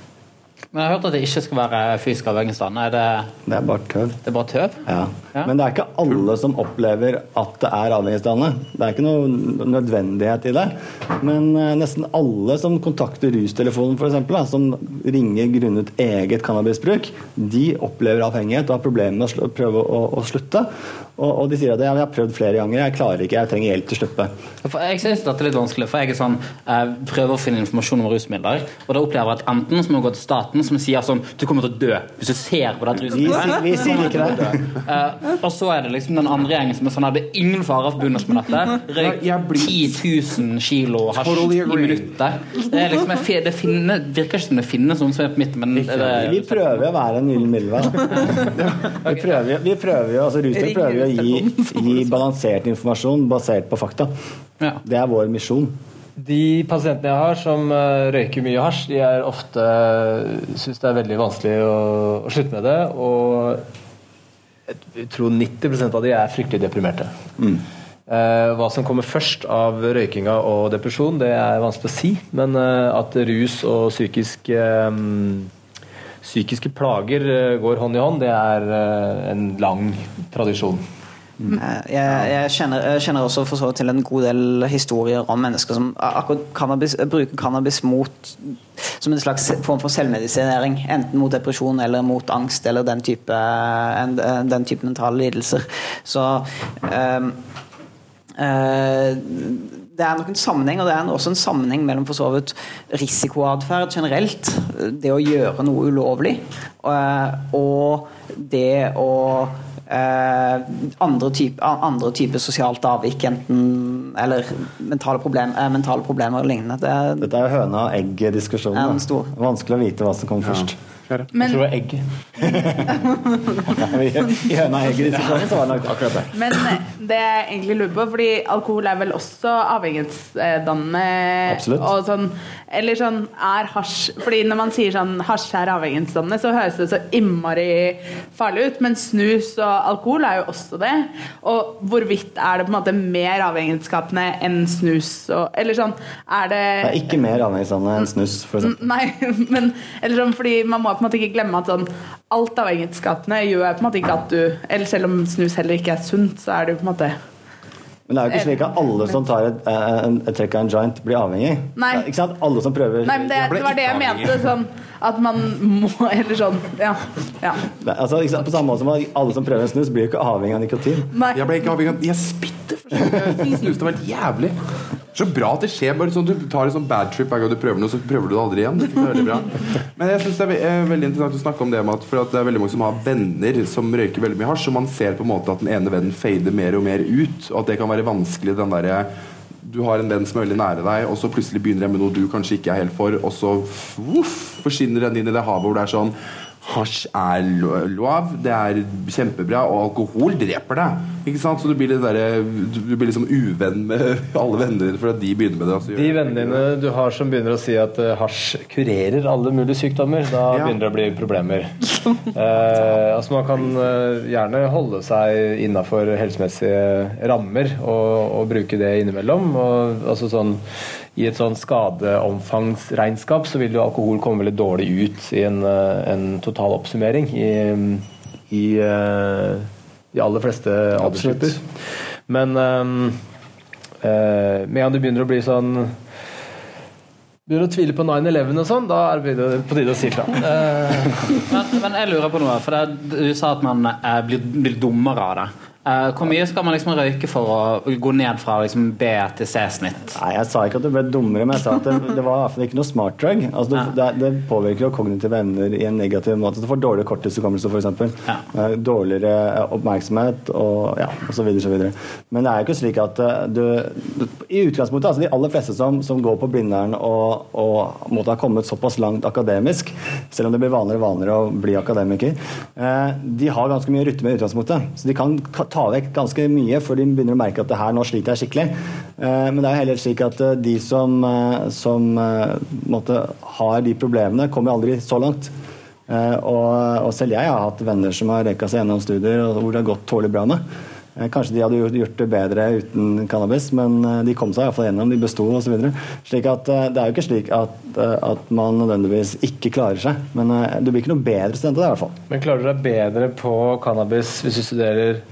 Men jeg har hørt at det ikke skal være fysisk avhengighetsdannende. Er det, Det er bare tøv. det er bare tøv? Ja. Ja. Men det er ikke alle som opplever at det er avhengighetsdannende. Det er ikke noe nødvendighet i det. Men eh, nesten alle som kontakter rustelefonen, f.eks., som ringer grunnet eget cannabisbruk, de opplever avhengighet og har problemer med å prøve å, å slutte. Og, og de sier at ja, jeg har prøvd flere ganger, jeg klarer ikke, jeg trenger hjelp til å slutte. Jeg synes dette er litt vanskelig, for jeg er sånn, jeg prøver å finne informasjon om rusmidler, og da opplever jeg at enten så må jeg gå til staten, som sier sånn Du kommer til å dø hvis du ser på dette rusmiddelet. vi sier ikke det. Eh, og så er det liksom den andre gjengen som er sånn Det er ingen fare forbundet med dette. Røyk 10 000 kilo hasj Totally i minuttet. Det, er liksom, jeg, det finner, virker ikke som det finnes noen som er på midten, men det, Vi prøver å være en gyllen middelvei. Vi prøver, jo- jo, altså Rustel prøver jo å gi, gi balansert informasjon basert på fakta. Ja. Det er vår misjon. De pasientene jeg har som eh, røyker mye hasj, de er ofte syns det er veldig vanskelig å, å slutte med det. Og jeg- tror 90% av de er fryktelig deprimerte. Eh, hva som kommer først av røykinga og depresjon, det er vanskelig å si. Men eh, at rus og psykisk eh, Psykiske plager eh, går hånd i hånd, det er eh, en lang tradisjon. Eh, Jeg, jeg, kjenner, jeg kjenner også for så til en god del historier om mennesker som akkurat cannabis, bruker cannabis mot som en slags form for selvmedisinering. Enten mot depresjon eller mot angst eller den type, en, den type mentale lidelser. Så um, eh, det er nok en sammenheng, og det er også en sammenheng mellom for så vidt risikoatferd generelt, det å gjøre noe ulovlig, eh, og det å eh, andre typer type sosialt avvik, enten eller mentale, problem, eh, mentale problemer og lignende. Det Dette er jo høna-egg-diskusjonen. Ja. Vanskelig å vite hva som kommer først. Jeg Men, tror det er egg. I høna og egg-diskusjonen så var det nok akkurat det. men det jeg egentlig lurer på, fordi alkohol er vel også avhengighetsdannende Absolutt. Og sånn, eller sånn er hasj Fordi når man sier sånn hasj er avhengighetsdannende, så høres det så innmari farlig ut. Men snus og alkohol er jo også det. Og hvorvidt er det på en måte mer avhengighetsskapende enn snus og Eller sånn Er det Det er ikke mer avhengighetsdannende enn snus, for eksempel. Nei, men eller sånn, fordi man må på en måte ikke glemme at sånn alt avhengighetsskapende gjør på en måte ikke at du Eller selv om snus heller ikke er sunt, så er det jo på en måte Men det er jo ikke slik at alle som tar et, et, et trekk av en joint, blir avhengig. Nei. Ikke sant? Alle som prøver Nei, men det, det var det jeg mente. Sånn at man må Eller sånn. Ja. ja. Nei, altså, ikke sant? På samme måte som at alle som prøver en snus, blir jo ikke avhengig av nikotin. Nei. Jeg ble ikke avhengig av Jeg spytter. Jeg snus det var helt jævlig. Så bra at det skjer. bare sånn Du tar en sånn bad trip hver gang du prøver noe, så prøver du det aldri igjen. Det. Men jeg synes det er eh, veldig interessant å snakke om det at, for det er veldig mange som har venner som røyker veldig mye hasj, og man ser på en måte at den ene vennen fader mer og mer ut, og at det kan være vanskelig den derre du har en venn som er veldig nære deg, og så plutselig begynner jeg med noe du kanskje ikke er helt for, og så uff, forsvinner den inn i det havet hvor det er sånn Hasj er lov, det er kjempebra, og alkohol dreper deg. Ikke sant? Så du blir, litt der du blir liksom uvenn med alle vennene dine fordi de begynner med det. Altså. De vennene dine du har som begynner å si at eh, hasj kurerer alle mulige sykdommer, da Ja. begynner det å bli problemer. Eh, altså Man kan eh, gjerne holde seg innafor helsemessige rammer og, og bruke det innimellom. Og, altså sånn, I et sånn skadeomfangsregnskap så vil jo alkohol komme veldig dårlig ut i en, eh, en total oppsummering i, i eh, de aller fleste aldersgrupper. Men eh, eh, med en gang du begynner å bli sånn begynner å tvile på 9-11 og sånn, da er det på tide å si fra. Men, men jeg lurer på noe, for det, du sa at man blir, blir dummere av det. Eh, hvor mye skal man liksom røyke for å gå ned fra liksom B til C-snitt? Nei, Jeg sa ikke at du ble dummere, men jeg sa at det, det var i hvert fall ikke noe smart drug. Altså, det, det, det påvirker jo kognitive evner i en negativ måte. Du får dårligere korttidshukommelse, f.eks. Ja. Eh, Dårligere eh, oppmerksomhet og ja, osv. Men det er jo ikke slik at du, du I utgangspunktet, altså de aller fleste som, som går på Blindern og, og måtte ha kommet såpass langt akademisk, selv om det blir vanligere og vanligere å bli akademiker, de har ganske mye rytme i utgangspunktet. Så de kan ka- ta vekk ganske mye for de begynner å merke at det her nå sliter jeg skikkelig. Eh, men det er jo heller slik at eh, de som, eh, som måtte, har de problemene, kommer aldri så langt. Og, og selv jeg har hatt venner som har røyka seg gjennom studier og hvor det har gått tålelig bra med. Kanskje de hadde gjort- det bedre uten cannabis, men de kom seg iallfall gjennom. De besto osv. Slik at det er jo ikke slik at, at man nødvendigvis ikke klarer seg. Men du blir ikke noe bedre student av det, i hvert fall. Men klarer du deg bedre på cannabis hvis du studerer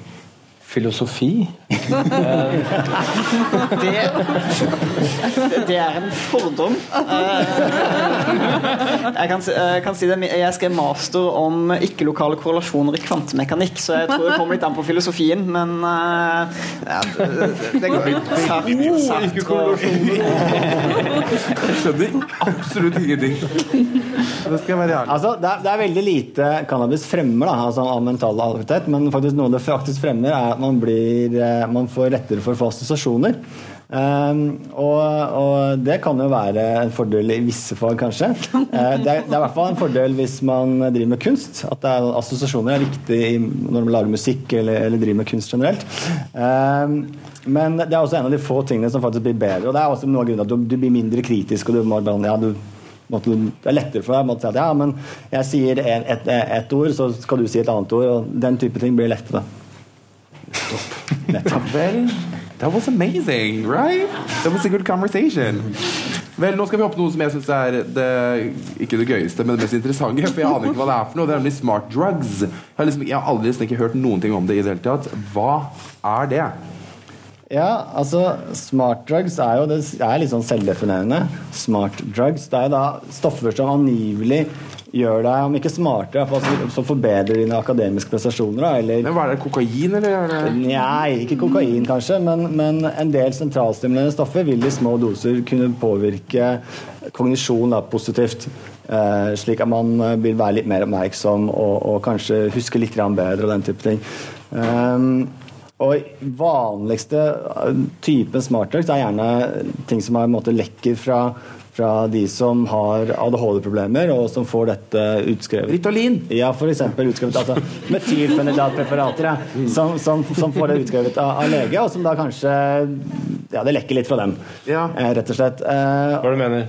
filosofi? Det, det er en fordom. Eh, Jeg kan, si- jeg kan si det, jeg skrev master om ikke-lokale korrelasjoner i kvantemekanikk, så jeg tror det kommer litt an på filosofien, men eh, ja, det, det går og Jeg skjønner absolutt ingenting. Det skal være ærlig. Altså, det, er, det er veldig lite cannabis fremmer da, altså av mental aktivitet, men faktisk noe det faktisk fremmer, er at man, blir, eh, man får rettere for å få assosiasjoner. Um, og, og det kan jo være en fordel i visse fag, kanskje. Eh, det, er, det er i hvert fall en fordel hvis man driver med kunst. At er, assosiasjoner er viktig når man lager musikk eller, eller driver med kunst generelt. Um, men det er også en av de få tingene som faktisk blir bedre. Og det er også noe av grunnen at du, du blir mindre kritisk. og du må ja, du måtte, det er lettere for deg å si at ja, men jeg sier ett et, et ord, så skal du si et annet ord. og Den type ting blir lettere. Vel, that was amazing, right? That was a good conversation. Vel, nå skal vi opp noe som jeg syns er det, ikke det gøyeste, men det mest interessante. For jeg aner ikke hva det er for noe. Det er nemlig smart drugs. Jeg har, liksom, jeg har aldri ikke hørt noen ting om det i det hele tatt. Hva er det? Ja, altså Smart drugs er jo det er litt sånn selvdefinerende. Smart drugs. Det er jo da stoffer som angivelig gjør deg, om ikke smartere, så- forbedrer dine akademiske prestasjoner. Eller Men hva er det? Kokain, eller? Er? Nei, ikke kokain kanskje, men, men en del sentralstimulerende stoffer vil i små doser kunne påvirke kognisjon da, positivt. Eh, slik at man eh, vil være litt mer oppmerksom og, og kanskje huske litt bedre og den type ting. Um, og vanligste eh, typen smartdrugs er gjerne ting som er, en måte, lekker fra, fra de som har ADHD-problemer, og som får dette utskrevet. Ritalin. Ja, eksempel utskrevet altså, metylfenidatpreparater, ja, som, som, som får det utskrevet av, av lege, og som da kanskje Ja, det lekker litt fra dem, Ja. eh, rett og slett. Eh, Hva er det du mener?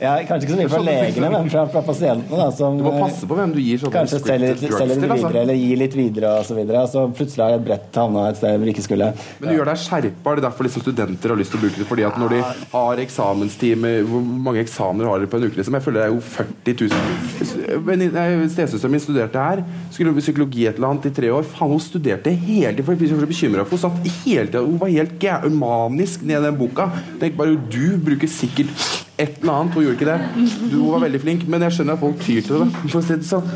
Ja, kanskje ikke så mye fra legene, men fra, fra pasientene, da, som Du må passe på hvem du gir sånne Kanskje selger, selger litt Altså. videre, eller gir litt videre og så videre. Så plutselig har et brett havna et sted hvor ikke skulle. Men du gjør deg skjerpa. Er det derfor liksom studenter har lyst til å bruke det? Fordi at når de har eksamenstime Hvor mange eksamener har dere på en uke? Liksom? Jeg føler det er jo 40 000. Vennin- Stesøsteren min studerte her. Skulle psykologi et eller annet i tre år. Faen, hun studerte hele tiden. For jeg ble så bekymra for Hun satt hele tida Hun var helt manisk ned i den boka. Tenk bare, Du bruker sikkert et eller annet. Hun gjorde ikke det. Du var veldig flink, men jeg skjønner at folk tyr til det. For å si det sånn.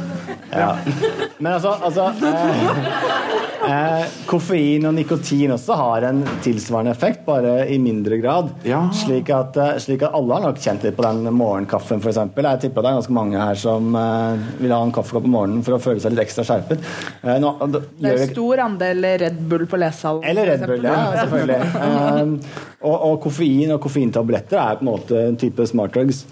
Ja. Men altså, altså eh, eh, Koffein og nikotin også har en tilsvarende effekt, bare i mindre grad. Ja. Slik, at, eh, slik at alle har nok kjent litt på den morgenkaffen, f.eks. Jeg tipper det er ganske mange her som eh, vil ha en kaffekopp om morgenen for å føle seg litt ekstra skjerpet. Eh, nå, da, Det er en stor andel Red Bull på lesesalen. eller Red Bull, ja, selvfølgelig. Um, og, og koffein og koffeintabletter er på en måte en type smartdrugs.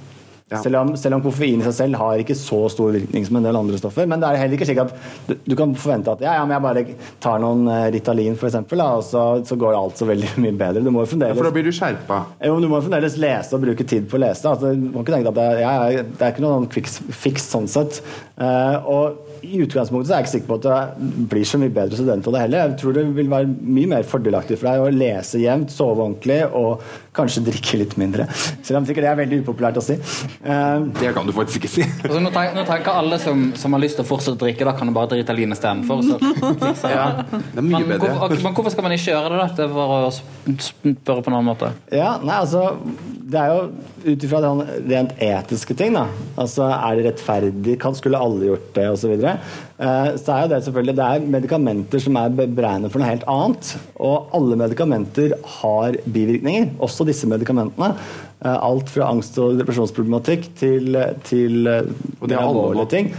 Ja. Selv, om, selv om koffein i seg selv har ikke så stor virkning som en del andre stoffer. Men det er heller ikke slik at du, du kan forvente at ja, ja, men jeg bare tar noen uh, Ritalin eksempel, og så, så går alt så veldig mye bedre. Du må jo For da blir du skjerpa. jo, du må fremdeles lese og bruke tid på å lese. Altså, du må ikke tenke at det, ja, ja, det er ikke noen sånn fiks, fiks sånn sett. Uh, og i utgangspunktet så er jeg ikke sikker på at det blir så mye bedre student av det heller. Jeg tror det vil være mye mer fordelaktig for deg å lese jevnt, sove ordentlig og kanskje drikke litt mindre. Selv om sikkert det er veldig upopulært å si. Uh, Det kan du faktisk ikke si. Altså, nå, tenker, nå tenker alle som, som har lyst til å fortsette å drikke, da kan du bare drite Ritalin istedenfor. Ja, det. Det er mye Men, bedre. hvor, men hvorfor skal man ikke gjøre det? da? Det var å spørre på en annen måte. Ja, nei, altså det er jo ut ifra den rent etiske ting, da. Altså er det rettferdig, kan, skulle alle gjort det, Og Så, videre. Eh, så er jo det selvfølgelig Det er medikamenter som er beregnet for noe helt annet. Og alle medikamenter har bivirkninger, også disse medikamentene. Eh, alt fra angst- og depresjonsproblematikk til, til eh, Og det er alvorlige ting.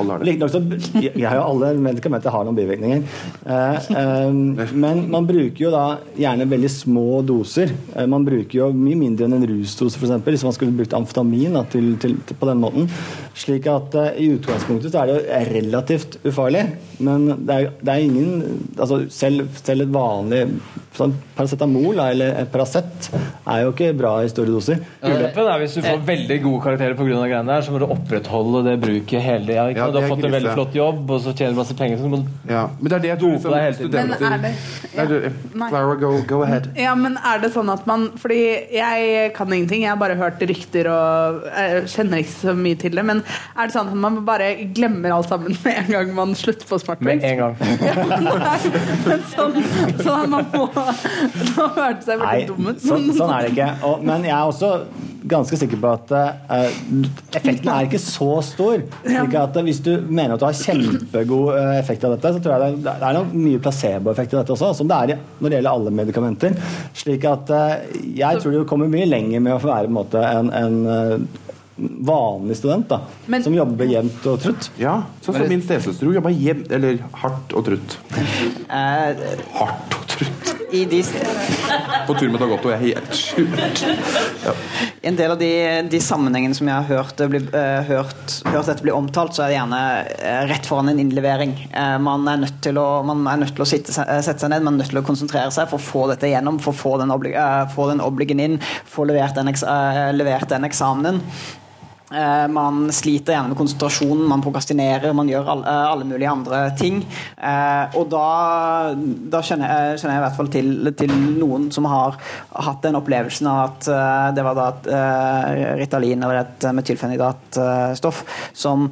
Jeg, har jo alle medikamenter har noen bivirkninger. Eh, men man bruker jo da gjerne veldig små doser. Man bruker jo mye mindre enn en rusdose, f.eks. Hvis man skulle brukt amfetamin da, til, til, på den måten. Slik at i utgangspunktet så er det jo relativt ufarlig. Men det er, det er ingen altså selv, selv et vanlig sånn paracetamol eller Paracet er jo ikke bra i store doser. Ulempen er hvis du får veldig gode karakterer pga. greiene der, så må du opprettholde det bruket hele tida. Ja, du har fått en veldig flott jobb, og så tjener du masse penger, så må du Ja, men det er det jeg tror tiden. Men studenter er det ja, du, Clara, go, go ahead. Ja, men er det sånn at man Fordi jeg kan ingenting, jeg har bare hørt rykter og kjenner ikke så mye til det. Men er det sånn at man bare glemmer alt sammen med en gang man slutter på med en gang. Ja, nei, men sånn, sånn at man må Nå hørtes jeg seg veldig dum ut. sånn, sånn er det ikke. Og, men jeg er også ganske sikker på at uh, effekten er ikke så stor. At eh, Hvis du mener at du har kjempegod eh, effekt av dette, så tror jeg det, det er noe mye placeboeffekt i dette også, som det er når det gjelder alle medikamenter. Slik at uh, jeg tror du kommer mye lenger med å være på en, måte, en, en vanlig student da, Men- som jobber jevnt og trutt. Ja, sånn som min stesøster. jobber jobba jevnt, eller hardt og trutt. Eh, Hardt. I de På tur med Dagotto er helt sjukt. Ja. En del av de, de sammenhengene som jeg har hørt, det bli, uh, hørt, hørt dette bli omtalt, så er det gjerne uh, rett foran en innlevering. Uh, man er nødt til å, man er nødt til å sitte, eh, sette seg ned, man er nødt til å konsentrere seg for å få dette igjennom, for å få den, obli, eh, få den obligen inn, få levert den, eks, eh, levert den eksamenen. Eh, Man sliter gjerne med konsentrasjonen, man prokrastinerer, man gjør alle, eh, alle mulige andre ting. Eh, og da, da kjenner, jeg, kjenner jeg i hvert fall til, til noen som har hatt den opplevelsen av at det var da eh, Ritalin eller et metylfenidatstoff som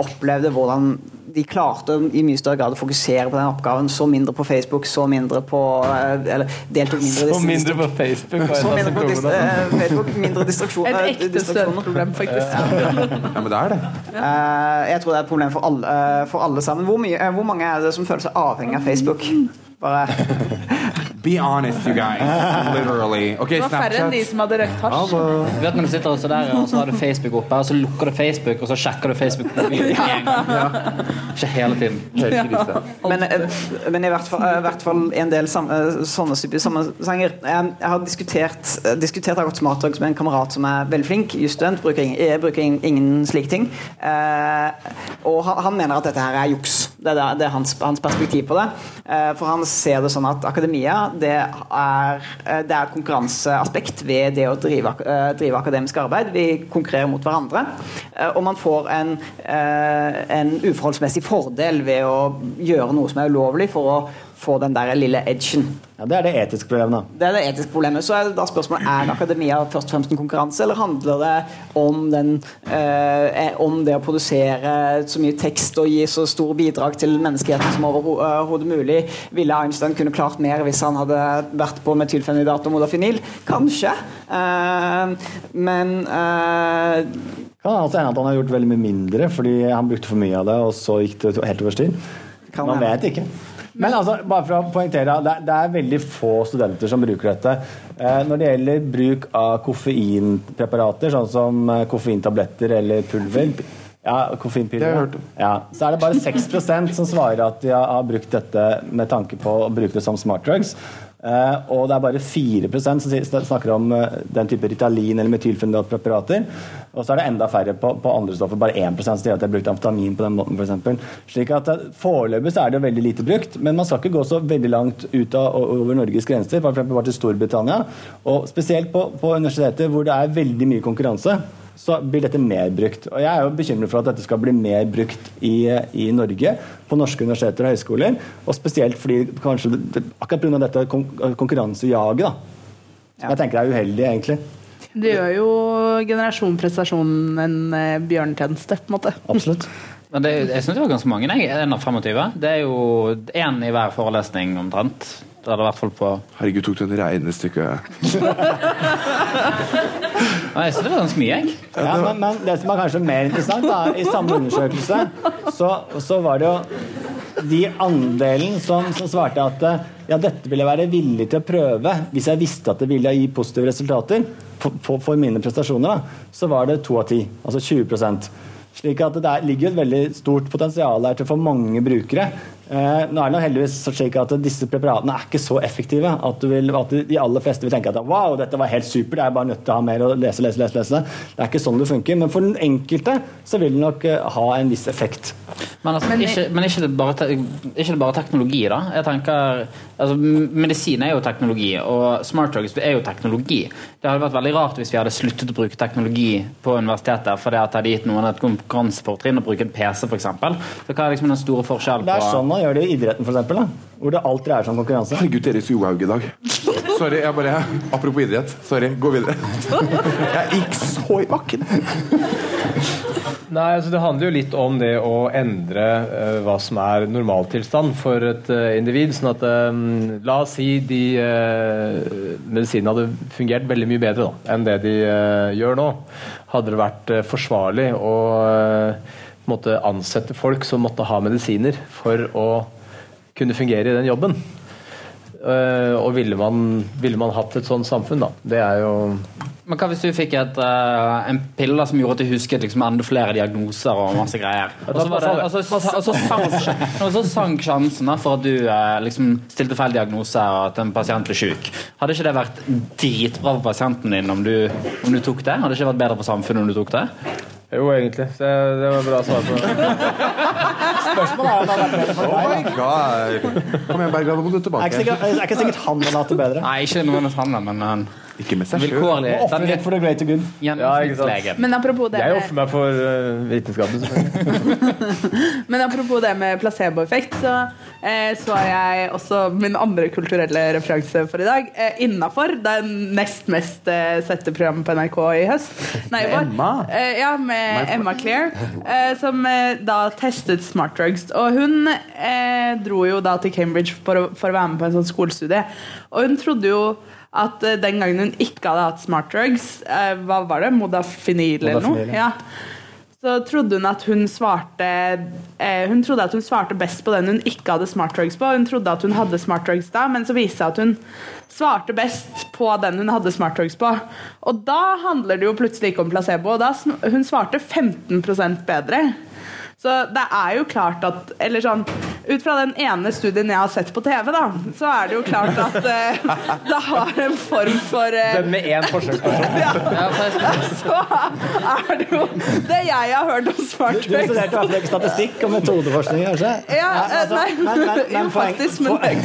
opplevde hvordan de klarte i mye større grad å fokusere på den oppgaven. Så mindre på Facebook, så mindre på eh, Eller deltok mindre i Så mindre på Facebook. så mindre på dis eh, Facebook, mindre distraksjoner. Et eh, ekte søvnproblem, faktisk. ja, men det er det. Eh, jeg tror det er et problem for alle, eh, for alle sammen. Hvor, mye, eh, hvor mange er det som føler seg avhengig av Facebook? Bare Be honest, you guys. Literally. Okay, Det var færre enn de som hadde røkt hasj. Du vet når du sitter også der, og så har du Facebook oppe, og så lukker du Facebook, og så sjekker du Facebook en gang. Ikke hele tiden. Krise. men, eh, men i hvert fall, eh, i hvert fall en del sam, eh, sånne typer sammenhenger. Jeg, har diskutert, diskutert gått smartdrugs med en kamerat som er veldig flink, jusstudent, bruker, ingen- bruker ingen, slike ting. Eh, og han, han mener at dette her er juks. Det er, det, er hans, hans perspektiv på det. Eh, for han ser det sånn at akademia det er, eh, det er konkurranseaspekt ved det å drive, eh, drive akademisk arbeid. Vi konkurrerer mot hverandre. og man får en, en uforholdsmessig fordel ved å gjøre noe som er ulovlig, for å få den der lille edgen. Ja, det er det etiske problemet. da. Det er det etiske problemet. Så er det da spørsmålet er akademia først og fremst en konkurranse, eller handler det om, den, eh, om det å produsere så mye tekst og gi så stor bidrag til menneskeheten som overhodet mulig? Ville Einstein kunne klart mer hvis han hadde vært på metylfenidat og modafinil? Kanskje. Eh, men eh, Kan altså hende at han har gjort veldig mye mindre fordi han brukte for mye av det, og så gikk det helt over styr. Man vet ikke. Men altså, bare for å poengtere, det er, det er veldig få studenter som bruker dette. Eh, når det gjelder bruk av koffeinpreparater, sånn som eh, koffeintabletter eller pulver ja, koffeinpiller. Ja, så er det bare 6% som svarer at de har, har brukt dette med tanke på å bruke det som smartdrugs. Eh, og det er bare 4 som snakker om eh, den type Ritalin eller metylfenidatpreparater. Og så er det enda færre på, på andre stoffer. Bare 1 som sier at de har brukt amfetamin på den måten. For eksempel. Slik at eh, Foreløpig så er det veldig lite brukt, men man skal ikke gå så veldig langt ut av over Norges grenser. For bare til Storbritannia. Og spesielt på, på universiteter hvor det er veldig mye konkurranse så blir dette mer brukt. Og Jeg er jo bekymret for at dette skal bli mer brukt i, i Norge, på norske universiteter og høyskoler. Og spesielt fordi kanskje akkurat pga. dette kon konkurransejaget, da. Som jeg tenker det er uheldig, egentlig. Det gjør jo generasjon prestasjon en eh, bjørnetjeneste, på en måte. Absolutt. Men det, jeg syns det var ganske mange. Jeg. En av 25. Det er jo én i hver forelesning omtrent. Det hadde det i hvert fall på Herregud, tok du en regnestykke Jeg syns det var ganske mye, jeg. Ja, men, men det som er kanskje mer interessant, da, i samme undersøkelse, så, så var det jo de andelen som, som svarte at ja, dette ville jeg være villig til å prøve hvis jeg visste at det ville gi positive resultater på, på, for mine prestasjoner, da, så var det to av ti. Altså 20 slik at Det ligger et veldig stort potensial her til å få mange brukere. Eh, nå er det heldigvis slik at disse preparatene er ikke så effektive at, du vil, at de aller fleste vil tenke at wow, dette var helt supert, jeg er bare nødt til å ha mer å lese, lese, lese. lese. Det er ikke sånn det funker. Men for den enkelte så vil det nok eh, ha en viss effekt. Men, altså, Men- ikke, men ikke, det bare, ikke det bare teknologi, da? Jeg tenker, altså, Medisin er jo teknologi, og smart drugs er jo teknologi. Det hadde vært veldig rart hvis vi hadde sluttet å bruke teknologi på universitetet fordi at det hadde gitt noen et konkurransefortrinn å bruke en PC, f.eks. Så hva er liksom den store forskjellen på gjør det i idretten, for eksempel, da, hvor det alltid er sånn konkurranse. Herregud, dere så Johaug i dag. Sorry, jeg bare Apropos idrett. Sorry, gå videre. Jeg gikk så i bakken. Nei, altså Det handler jo litt om det å endre uh, hva som er normaltilstand for et uh, individ. sånn at eh, La oss si de uh, medisinene hadde fungert veldig mye bedre da, enn det de gjør nå. Hadde det vært forsvarlig å måte ansette folk som måtte ha medisiner for å kunne fungere i den jobben? Eh, og ville man, ville man hatt et sånt samfunn, da? Det er jo Men hva hvis du fikk et, eh, en pille som gjorde at du husket liksom enda flere diagnoser og masse greier? Og så, det, sank, sjansen for at du eh, liksom stilte feil diagnose og at en pasient ble syk. Hadde ikke det vært dritbra for pasienten din om du, om du tok det? Hadde det ikke vært bedre for samfunnet om du tok det? Jo, egentlig. Så det var bra svar på det. Spørsmålet er om det hadde vært bedre for Oh deg. my god. Kom igjen, Bergland, nå må du Det er ikke tilbake. sikkert, er ikke sikkert han hadde hatt det bedre. Nei, ikke noen av han, men en Ikke med seg sjøl. vilkårlig for the greater good. gjennomsnittslege. Men apropos det Jeg ofrer meg for uh, vitenskapen. selvfølgelig. Men apropos det med placeboeffekt, så eh, så jeg også min andre kulturelle referanse for i dag. Eh, Innafor, det er nest mest eh, sette programmet på NRK i høst. Nei, Med. Emma? Eh, ja, med Emma Claire, eh, som eh, da testet smart drugs. Og hun eh, dro jo da til Cambridge for å, for å være med på en sånn skolestudie. Og hun trodde jo at eh, den gangen hun ikke hadde hatt smart drugs, eh, hva var det, modafinil eller noe? Ja. Så trodde hun at hun svarte eh, Hun trodde at hun svarte best på den hun ikke hadde smart drugs på. Hun trodde at hun hadde smart drugs da, men så viste det seg at hun svarte best på den hun hadde smart drugs på. Og da handler det jo plutselig ikke om placebo. og Da, hun svarte 15% bedre. Så det er jo klart at Eller sånn Ut fra den ene studien jeg har sett på TV, da, så er det jo klart at eh, det har en form for eh, Den med én forsøksperson. ja, så er det jo det jeg har hørt om smart Du du studerte i hvert fall ikke statistikk og metodeforskning, kanskje? Ja, eh, altså, nei, nei, nei, jo faktisk, men poeng-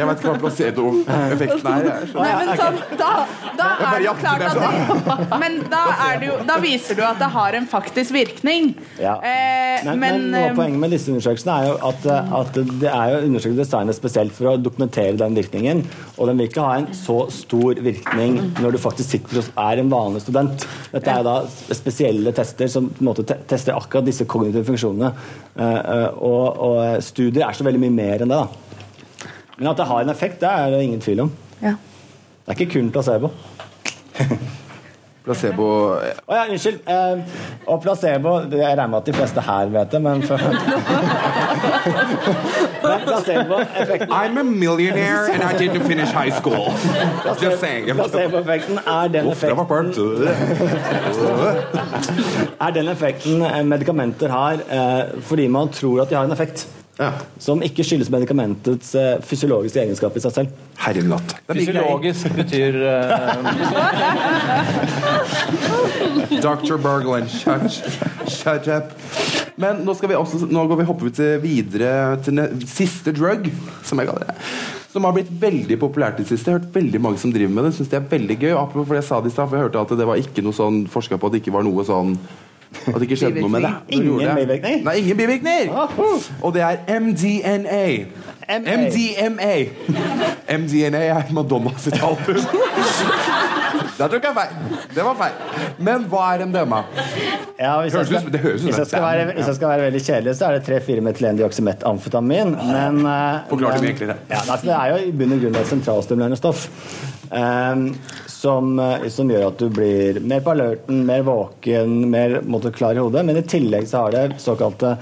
Jeg vet ikke hva placeboeffekten er. Nei, men sånn, da, da er det jo klart at det, Men da, er det jo, da viser du at det har en faktisk virkning. Ja. Eh, Men, men, men, noe av poenget med disse undersøkelsene er jo at, at det er jo undersøkt designet spesielt for å dokumentere den virkningen. Og den vil ikke ha en så stor virkning når du faktisk sitter og er en vanlig student. Dette er da spesielle tester som på en måte tester akkurat disse kognitive funksjonene. Eh, eh, og, og studier er så veldig mye mer enn det. da. Men at det har en effekt, det er det ingen tvil om. ja. Det er ikke kun placebo. Placebo Å ja, unnskyld. Eh, og placebo Jeg regner med at de fleste her vet det, men for placeboeffekten I'm a millionaire and I didn't finish high school. Placeboeffekten er den effekten, er den effekten eh, medikamenter har eh, fordi man tror at de har en effekt. Ja. Som ikke skyldes medikamentets uh, fysiologiske egenskap i seg selv. Herregud. Er. Fysiologisk betyr uh... Dr. Bergland, shut, shut up. Men nå, skal vi også, nå går vi hoppe til videre til ne siste drug, som jeg kaller det. Som har blitt veldig populært i det siste. Jeg har hørt veldig mange som driver med det. Synes det er veldig gøy. Apropos det jeg sa det i stad, for jeg hørte at det var ikke noe sånn forska på at det ikke var noe sånn at det ikke skjedde noe med det. Ingen bivirkninger? Nei, ingen bivirkninger! Ah, Og det er MDNA. MDMA. MDNA er Madonna sitt album. Der tok jeg feil. Det var feil. Men hva er MDMA? Ja, hvis, jeg skal, det hvis, jeg skal være, hvis jeg skal være veldig kjedelig, så er det 3-4 metylendioksymetamfetamin. Men eh, Forklar det mye enklere. Ja, det er jo i bunn og grunn et sentralstimulerende stoff. eh, som, eh, som gjør at du blir mer på alerten, mer våken, mer måte, klar i hodet. Men i tillegg så har det såkalte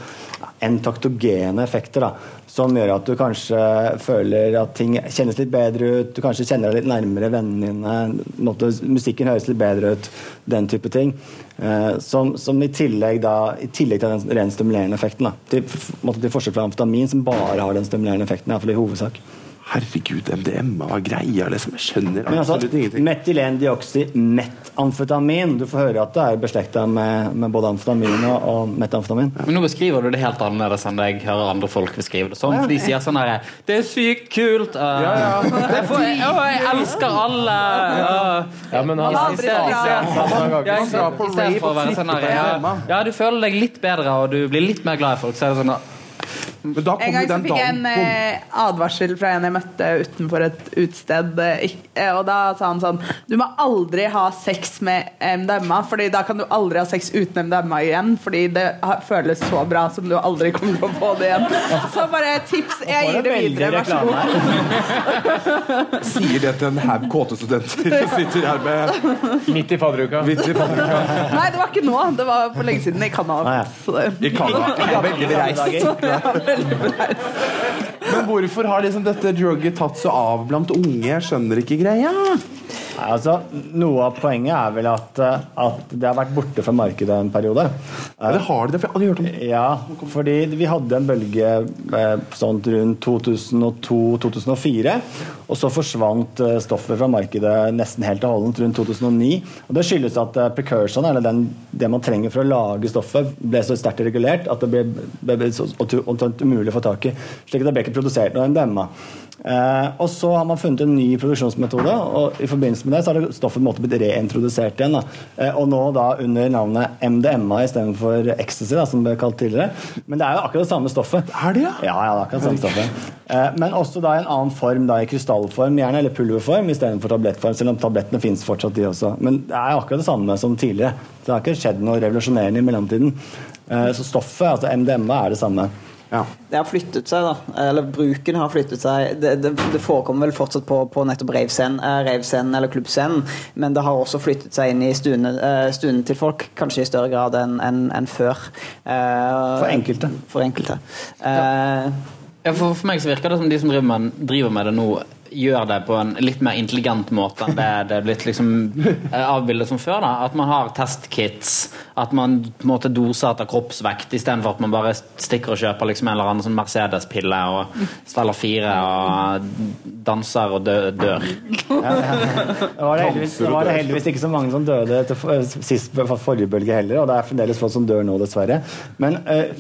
entaktogene effekter. da, Som gjør at du kanskje føler at ting kjennes litt bedre ut. Du kanskje kjenner deg litt nærmere vennene dine. Måtte, musikken høres litt bedre ut. Den type ting. Eh, som, som i tillegg da, i tillegg til den rent stimulerende effekten. da, Til, til forskjell fra amfetamin, som bare har den stimulerende effekten. i hvert fall i hovedsak. Herregud, MDMA, hva greia liksom? Jeg skjønner absolutt altså, ingenting. Metylendioksymetamfetamin. Du får høre at det er beslekta med, med både amfetamin og, og metamfetamin. Men nå beskriver du det helt annerledes enn det jeg hører andre folk beskrive det som. For de sier sånn her Det er sykt kult! Uh, jeg, får, å, jeg elsker alle! Uh, Ja, men han aldri sier bra. ja, Han drar på i stedet for å være sånn her, ja, ja, du føler deg litt bedre, og du blir litt mer glad i folk. Så er det sånn Men da En kommer gang så den fikk jeg en eh, advarsel fra en jeg møtte utenfor et utested. eh, ikk- eh, Og da sa han sånn Du må aldri ha sex med MDMA, Fordi da kan du aldri ha sex uten MDMA igjen. Fordi det har- føles så bra som du aldri kommer til å få det igjen. Så bare tips. Jeg gir det videre. Vær så god. sier det til en haug kåte studenter som sitter her med Midt i fadderuka. vits i fadderuka. Nei, det var ikke nå. Det var for lenge siden i Canada. Så det- I Canada. Jeg er veldig bereist. Men hvorfor har liksom dette drugget tatt så av blant unge? Jeg skjønner ikke greia. Altså, noe av poenget er vel at, eh, at det har vært borte fra markedet en periode. Ja, det har de, det, for jeg har aldri hørt om det. Ja, fordi vi hadde en bølge eh, sånn rundt 2002-2004. Og så forsvant eh, stoffet fra markedet nesten helt og holdent rundt 2009. Og det skyldes at precursion, eller den, det man trenger for å lage stoffet, ble så sterkt regulert at det ble, ble, ble omtrent umulig å få tak i. Slik at det ble ikke produsert noe MDMA. Eh, og så har man funnet en ny produksjonsmetode, og i forbindelse med det så har det stoffet måte blitt reintrodusert igjen. Da. Eh, og nå da under navnet MDMA istedenfor ecstasy, da, som det ble kalt tidligere. Men det er jo akkurat det samme stoffet. Er det, ja? Ja, ja, det er akkurat det samme stoffet. Eh, men også da i en annen form, da i krystallform gjerne, eller pulverform istedenfor tablettform. Selv om tablettene finnes fortsatt, de også. Men det er akkurat det samme som tidligere. Så det har ikke skjedd noe revolusjonerende i mellomtiden. Eh, så stoffet, altså MDMA, er det samme. Ja. Det har flyttet seg, da. Eller bruken har flyttet seg. Det, det, det forekommer vel fortsatt på, på nettopp ravescenen eh, eller klubbscenen, men det har også flyttet seg inn i stuene, eh, stuene til folk, kanskje i større grad enn en, en før. Eh, For enkelte. For enkelte. Eh, Ja, for, for meg så virker det som de som driver med, driver med det nå, gjør det på en litt mer intelligent måte enn det det er blitt liksom eh, avbildet som før. da, At man har testkits, at man på en måte doser etter kroppsvekt istedenfor at man bare stikker og kjøper liksom en eller annen sånn Mercedes-pille og steller fire og danser og dø, dør. Det var det, var det heldigvis ikke så mange som døde etter sist for forrige bølge heller, og det er fremdeles folk som dør nå, dessverre. Men eh,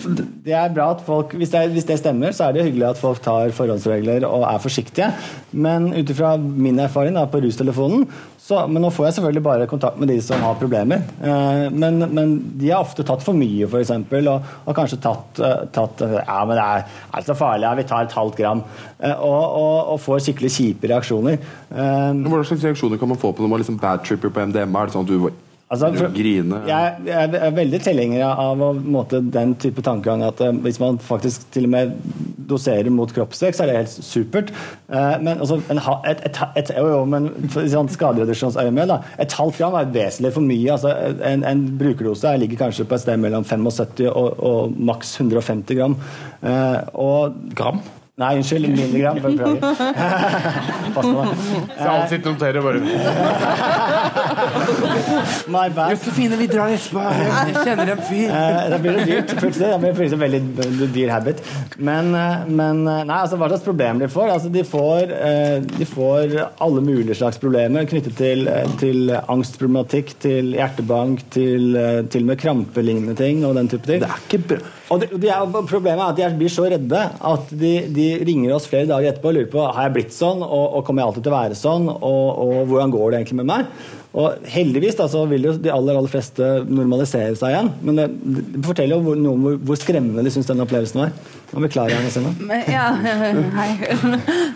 det er bra at folk, hvis det, hvis det stemmer, så er det hyggelig at folk tar forhåndsregler og er forsiktige. Men ut ifra min erfaring da, på rustelefonen så, men Nå får jeg selvfølgelig bare kontakt med de som har problemer. Eh, men, men de har ofte tatt for mye, f.eks., og og kanskje tatt, eh, tatt eh, Ja, men det er, er så farlig, ja, vi tar et halvt gram. Eh, og, og, og får skikkelig kjipe reaksjoner. Eh, Hva slags reaksjoner kan man få på når man liksom bad tripper på MDMA? Er det sånn at du Altså, for, jeg, jeg er veldig tilhenger av måte, den type tankegang at eh, hvis man faktisk til og med doserer mot kroppsvekst, er det helt supert. Eh, men altså, et, et, et, jo, men sånn skadereduksjonsøyemed, et halvt gram er vesentlig for mye. Altså, en, en brukerdose ligger kanskje på et sted mellom 75 og, og maks 150 gram. Eh, og Gram? Nei, unnskyld. Milligram. Beklager. Pass på deg. Så alle sitter og noterer bare My bad. Josefine, vi drar etterpå. Jeg kjenner en fyr. Eh, da blir det dyrt. plutselig. Da blir det veldig dyr habit. Men, eh, men eh, nei, altså, hva slags problemer de får? Altså, de, får eh, de får alle mulige slags problemer knyttet til, til angstproblematikk, til hjertebank, til, til og med krampelignende ting og den type ting. Det er ikke bra. Og det, de er, problemet er at de blir så redde at de, de ringer oss flere dager etterpå og lurer på har jeg blitt sånn, og, og kommer jeg alltid til å være sånn, og, og hvordan går det egentlig med meg? Og heldigvis da, så vil jo de aller aller fleste normalisere seg igjen. Men det, det forteller jo hvor, noe om hvor, hvor skremmende de syns denne opplevelsen var. Nå beklager jeg, meg. Men, ja, hei.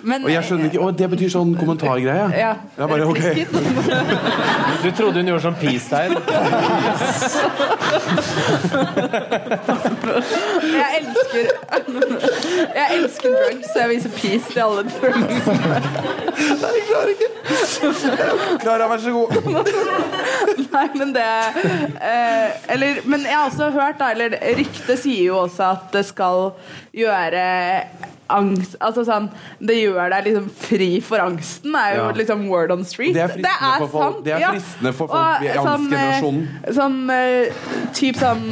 Men, Og jeg skjønner ikke Å, det betyr sånn kommentargreie? Ja. Jeg bare, okay. Du trodde hun gjorde sånn peace-tegn? Jeg elsker Jeg elsker drugs, så jeg viser peace til alle drugs. Jeg klarer ikke. Klara, vær så god. Nei, men det eh, Eller Men jeg har også hørt, da, eller ryktet sier jo også at det skal gjøre angst Altså sånn Det gjør deg liksom fri for angsten, er jo Ja. liksom word on street. Det er fristende for folk- det er fristende for folk i sånn, angstgenerasjonen. Sånn, Sånn eh, typ sånn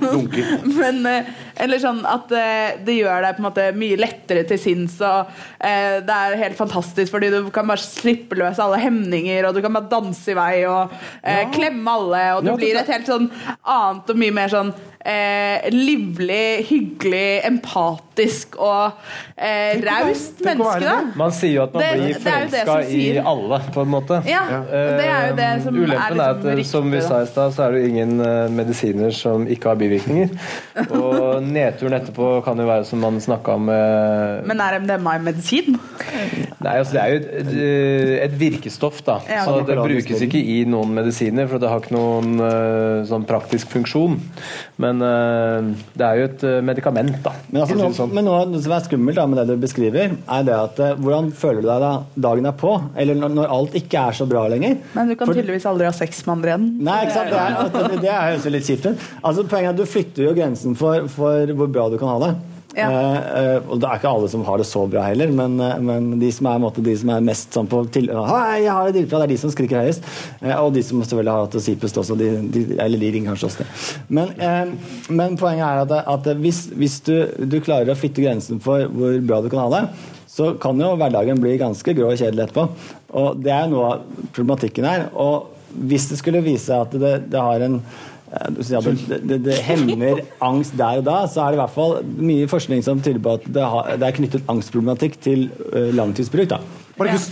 Dunker. Men eh, Eller sånn at eh, det gjør deg på en måte mye lettere til sinns, og eh, det er helt fantastisk, fordi du kan bare slippe løs alle hemninger, og du kan bare danse i vei og eh, klemme alle, og du Ja, blir et helt sånn annet og mye mer sånn eh, livlig, hyggelig, empatisk og eh, raust menneske, da. Man sier jo at man Det- blir forelska i alle, på en måte. Ja, det er jo det som Eh, Ulempen er er, at, at som vi riktig, sa i stad, så er det jo ingen eh, medisiner som ikke har bivirkninger. Og nedturen etterpå kan jo være som man snakka om eh, Men er MDMA en medisin? Nei, altså Det er jo et, et virkestoff, da. Ja. Så det brukes ikke i noen medisiner, for det har ikke noen eh, sånn praktisk funksjon. Men eh, det er jo et eh, medikament, da. Men, altså, noe, sånn. men noe som er skummelt da, med det du beskriver, er det at eh, hvordan føler du deg da dagen er på? Eller når, når alt ikke er så bra lenger? Men du kan For- tydeligvis aldri ha sex med andre igjen. Nei, ikke sant? Det, er, det, det er høres jo litt kjipt ut. Altså, poenget er at du flytter jo grensen for, for hvor bra du kan ha det. Ja. Eh, eh, og det er ikke alle som har det så bra heller, men, eh, men de som er, måte, de som er mest sånn på til, Hei, jeg har det dritbra, det er de som skriker høyest. Eh, og de som selvfølgelig har hatt det kjipest også, de, de, eller de ringer kanskje også det. Men, eh, men poenget er at, at hvis, hvis du, du klarer å flytte grensen for hvor bra du kan ha det, så kan jo hverdagen bli ganske grå og kjedelig etterpå. Og det er noe av problematikken her. Og hvis det skulle vise seg at det, det har en eh, du sier at det, det, det hemmer angst der og da, så er det i hvert fall mye forskning som tyder på at det, har, det er knyttet angstproblematikk til eh, langtidsbruk. da. Markus.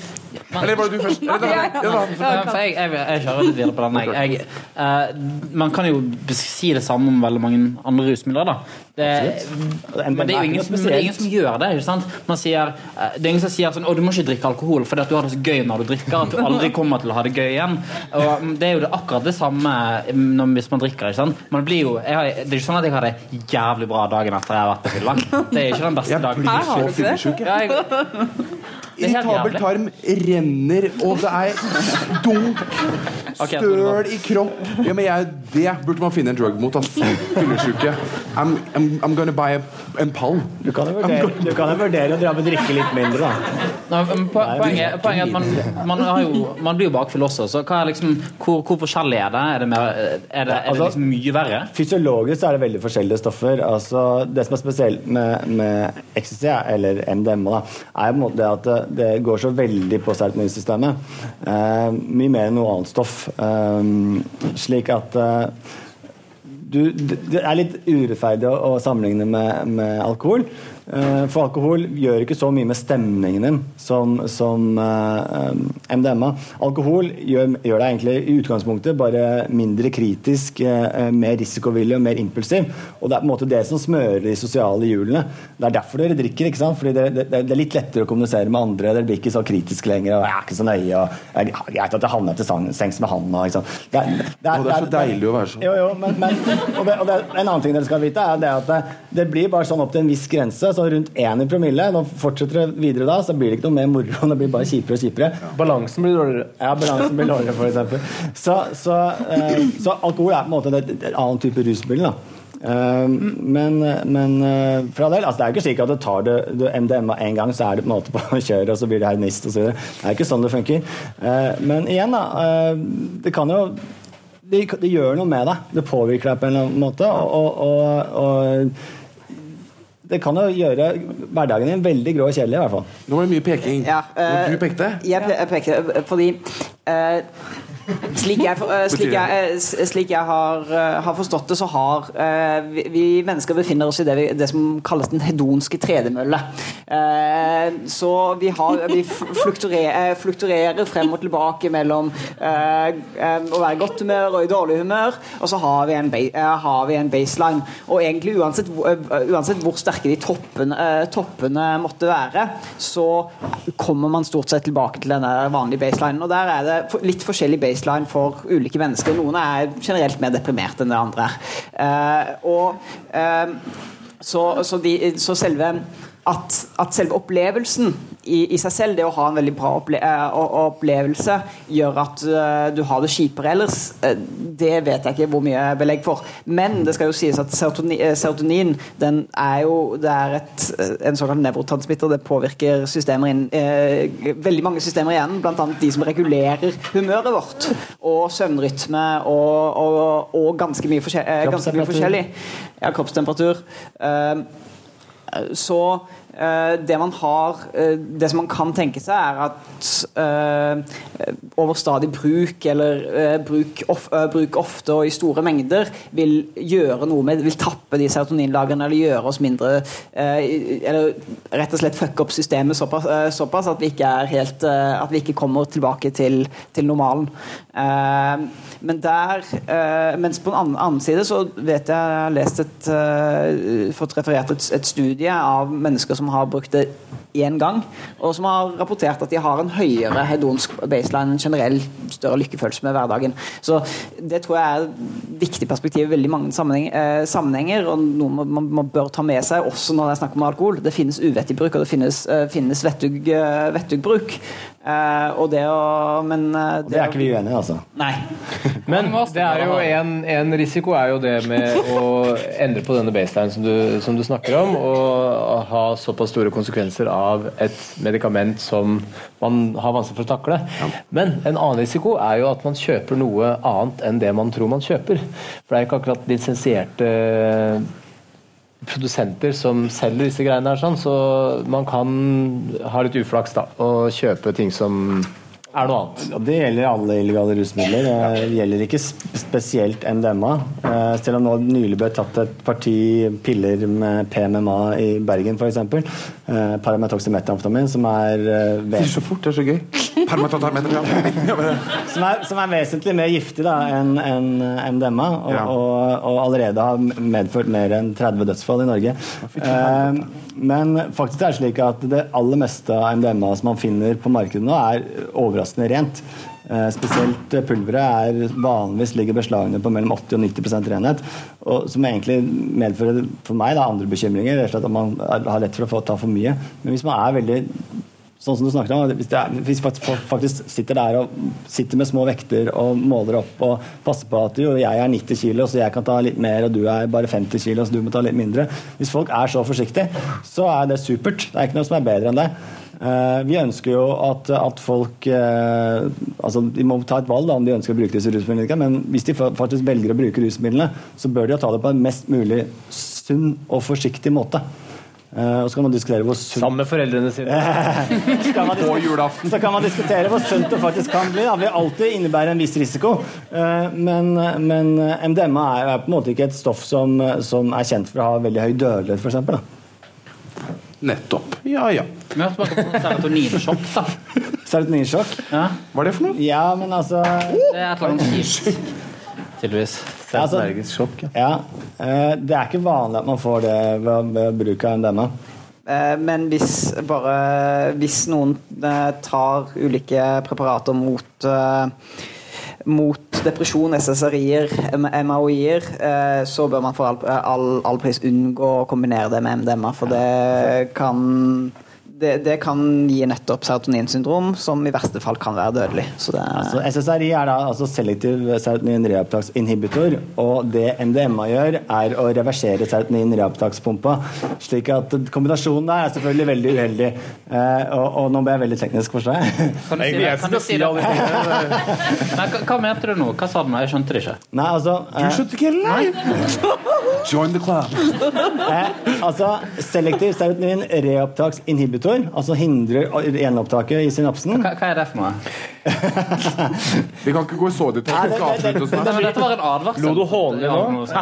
Eller var det du først? Eller, da- ja. Ja, jeg, jeg, jeg kjører litt videre på den. Jeg, jeg, uh, man kan jo si det samme om veldig mange andre rusmidler. da. Det, men det er jo ingen, som- det er ingen som gjør det. ikke sant? Man sier, eh, det er ingen som sier sånn, å, du må ikke drikke alkohol fordi at du har det så gøy når du drikker. At du aldri kommer til å ha det gøy igjen. Og mm, Det er jo det, akkurat det samme mm, når, hvis man drikker. ikke sant? Man blir jo, jeg har, det er ikke sånn at jeg har det jævlig bra dagen etter jeg har vært på fylla. Det er ikke den beste Jeg dagen. blir har så det. fyllesyk. Irritabel tarm renner, og det er dunk, jeg støl i kropp. Ja, men jeg, det burde man finne en drug mot. Fyllesyke. I'm, I'm, I'm gonna buy a, en pall. Du kan jo vurdere, du kan jo vurdere å dra med drikke litt mindre, da. Nei, men po- Poenget, poenget er at man, man, har jo, man blir jo bakfull også, så hva er liksom, hvor, hvor forskjellig er det? Er det, mer, er det, er det Altså- liksom mye verre? Fysiologisk er det veldig forskjellige stoffer. Altså, det som er spesielt med, med ecstasy, eller MDMA, da, er på en måte det at det, det går så veldig på serotoninsystemet. Eh, mye mer enn noe annet stoff. Eh, slik at eh, du, det er litt urettferdig å, å sammenligne med, med alkohol. Eh, For alkohol gjør ikke så mye med stemningen din som, som eh, MDMA. Alkohol gjør, gjør deg egentlig i utgangspunktet bare mindre kritisk, eh, mer risikovillig og mer impulsiv. Og det er på en måte det som smører de sosiale hjulene. Det er derfor dere drikker. ikke sant? Fordi det, det, det er litt lettere å kommunisere med andre. Dere blir ikke så kritiske lenger. og 'Jeg er ikke så nøye'. og 'Jeg er greit at jeg havner til sengs med han'. Og, ikke sant? Det er, det Og det er så deilig å være sånn. jo, jo, men, men og og En annen ting dere skal vite, er det at det, det blir bare sånn opp til en viss grense. Så rundt én i promille. Nå fortsetter det videre da, så blir det ikke noe mer moro. Det blir bare kjipere og kjipere. Balansen blir dårligere. Ja, balansen blir dårligere, f.eks. Så, så, eh, så alkohol er på en måte et annen type rusmiddel. Eh, men men eh, for all del, altså det er jo ikke slik at du tar det, du MDMA én gang, så er det på en måte på kjøret, og så blir det heroinist osv. Det er ikke sånn det funker. Eh, men igjen, da. det kan jo det, det gjør noe med deg. Det påvirker deg på en eller annen måte. og, og, og det kan jo gjøre hverdagen din veldig grå og kjedelig, i hvert fall. Nå var det mye peking. Ja, eh, du pekte? Jeg, pe jeg peker fordi eh, Slik jeg, eh, slik jeg, eh, slik jeg har, eh, har forstått det, så har eh, vi, vi mennesker befinner oss i det, vi, det som kalles den hedonske tredemølle. Eh, så vi, har, vi flukturerer, flukturerer frem og tilbake mellom eh, eh, å være i godt humør og i dårlig humør, og så har vi en, eh, har vi en baseline. Og egentlig uansett, eh, uansett hvor sterke de toppene, eh, toppene måtte være, så kommer man stort sett tilbake til denne vanlige baselinen. Og der er det litt forskjellig baseline for ulike mennesker. Noen er generelt mer deprimerte enn det andre er. Eh, og eh, så, så, de, så selve at, at selve opplevelsen i, i seg selv, det å ha en veldig bra opple eh, opplevelse, gjør at eh, du har det kjipere ellers. Eh, det vet jeg ikke hvor mye belegg for. Men det skal jo sies at serotonin, serotonin den er jo det er et, en såkalt nevrotransmitter. Det påvirker systemer inn, eh, veldig mange systemer igjen, bl.a. de som regulerer humøret vårt. Og søvnrytme og, og, og ganske mye, forskjell, ganske mye forskjellig. Ja, kroppstemperatur. Eh, så det man har eh, Det som man kan tenke seg, er at eh, overstadig bruk, eller eh, bruk, of, eh, bruk ofte og i store mengder, vil gjøre noe med Vil tappe de serotoninlagrene eller gjøre oss mindre eh, Eller rett og slett fucke opp systemet såpass, eh, såpass at vi ikke er helt eh, At vi ikke kommer tilbake til, til normalen. Eh, men der eh, Mens på den annen, annen side så vet jeg jeg har lest et eh, fått referert et, et studie av mennesker som har brukt det én gang, og som har rapportert at de har en høyere hedonsk baseline, en generell større lykkefølelse med hverdagen. Så det tror jeg er et viktig perspektiv i veldig mange eh, sammenhenger, og noe man, man, bør ta med seg også når det er snakk om alkohol. Det finnes uvettig bruk, og det finnes, eh, finnes vettug, eh, vettugbruk. Eh, og det å Men uh, Det er ikke vi uenige i, altså. Nei. Men det er jo en, en risiko er jo det med å endre på denne baseline som du, som du snakker om, og ha såpass store konsekvenser av et medikament som man har vanskelig for å takle. Men en annen risiko er jo at man kjøper noe annet enn det man tror man kjøper. For det er ikke akkurat lisensierte produsenter som selger disse greiene her, sånn, så man kan ha litt uflaks da, og kjøpe ting som er noe annet. Og Det gjelder alle illegale rusmidler. Det gjelder ikke spesielt MDMA. Eh, Selv om nå nylig ble tatt et parti piller med PMMA i Bergen f.eks. Parametoxymetamfetamin, som er eh, Det er så fort, det er så gøy. Permatatarmeter, ja. som er, som er vesentlig mer giftig da, enn en, MDMA, og, Ja. og, og allerede har medført mer enn 30 dødsfall i Norge. Eh, men faktisk er det slik at det aller meste av MDMA som man finner på markedet nå, er overraskende rent. Eh, spesielt pulveret er vanligvis ligger beslagene på mellom 80 og 90% renhet, og som egentlig medfører for meg da, andre bekymringer. rett og slett At man har lett for å få, ta for mye. Men hvis man er veldig Sånn som du snakket om, Hvis, er, hvis folk faktisk sitter der og sitter med små vekter og måler opp og passer på at jo, jeg er 90 kilo, så jeg kan ta litt mer, og du er bare 50 kilo, så du må ta litt mindre. Hvis folk er så forsiktige, så er det supert. Det er ikke noe som er bedre enn det. Eh, vi ønsker jo at, at folk eh, altså De må ta et valg da, om de ønsker å bruke disse rusmidlene, men hvis de faktisk velger å bruke rusmidlene, så bør de jo ta det på en mest mulig sunn og forsiktig måte. Eh, og så kan man diskutere hvor sunt Sammen med foreldrene sine. så man På julaften. Så kan man diskutere hvor sunt det faktisk kan bli. Det vil alltid innebære en viss risiko. Eh, Men, men MDMA er er på en måte ikke et stoff som, som er kjent for å ha veldig høy dødelighet, f.eks. Nettopp. Ja ja. Vi hørte bare på serotoninsjokk, da. Serotoninsjokk. Ja, Hva er det for noe? Ja, men altså det er et eller annet kjipt. Tydeligvis. Ja, altså- sjokk. Ja. Ja. eh, Det er ikke vanlig at man får det ved, ved bruk av MDMA. Eh, Men hvis, bare, hvis noen eh, tar ulike preparater mot, eh, mot depresjon, SSRI-er, MAOI-er, eh, så bør man for all, all, all pris unngå å kombinere det med MDMA, for det kan det, det kan gi nettopp serotoninsyndrom, som i verste fall kan være dødelig. Så det er, Så SSRI er da altså selektiv serotonin reopptaksinhibitor, og det MDMA gjør, er å reversere serotonin reopptakspumpa. Slik at kombinasjonen der er selvfølgelig veldig uheldig. Eh, og, og nå ble jeg veldig teknisk, forstår jeg. Kan du si det? Kan du si det? Nei, hva, mente du nå? Hva sa du nå? Jeg skjønte det ikke. Nei, altså Du eh, skjønte ikke live! Join the club. eh, Altså, selektiv serotonin reopptaksinhibitor, altså hindrer gjenopptaket i synapsen. Hva, hva er det for noe? Vi kan ikke gå så. Det- dette var en advarsel. Lo du hånlig nå?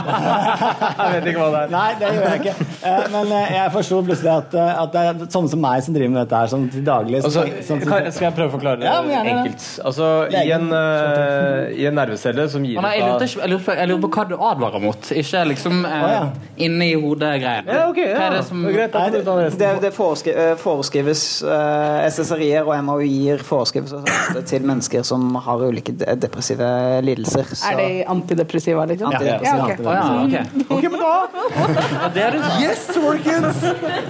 Jeg vet ikke hva det er. Nei, det gjør jeg ikke. Eh, Men eh, jeg forsto plutselig at, eh, at det er sånne som meg som driver med dette her sånn til daglig. Altså, sånn- sånn- skal jeg prøve å forklare det Ja, men gjerne enkelt? Altså, i en, uh, I en nervecelle som gir ut ikke- jeg, lurer på, jeg lurer på hva du advarer mot, ikke liksom uh, ja. inni hodet-greien. Ja, okay, ja. Det som Det. Det, det foreskrives uh, SSRI-er og MAUI-er foreskrives til mennesker som har ulike depressive lidelser. Så Er det antidepressiva, liksom? Antidepressiva. Ja, ok. Å, ja, ok. Ok, men da er. Yes, folkens!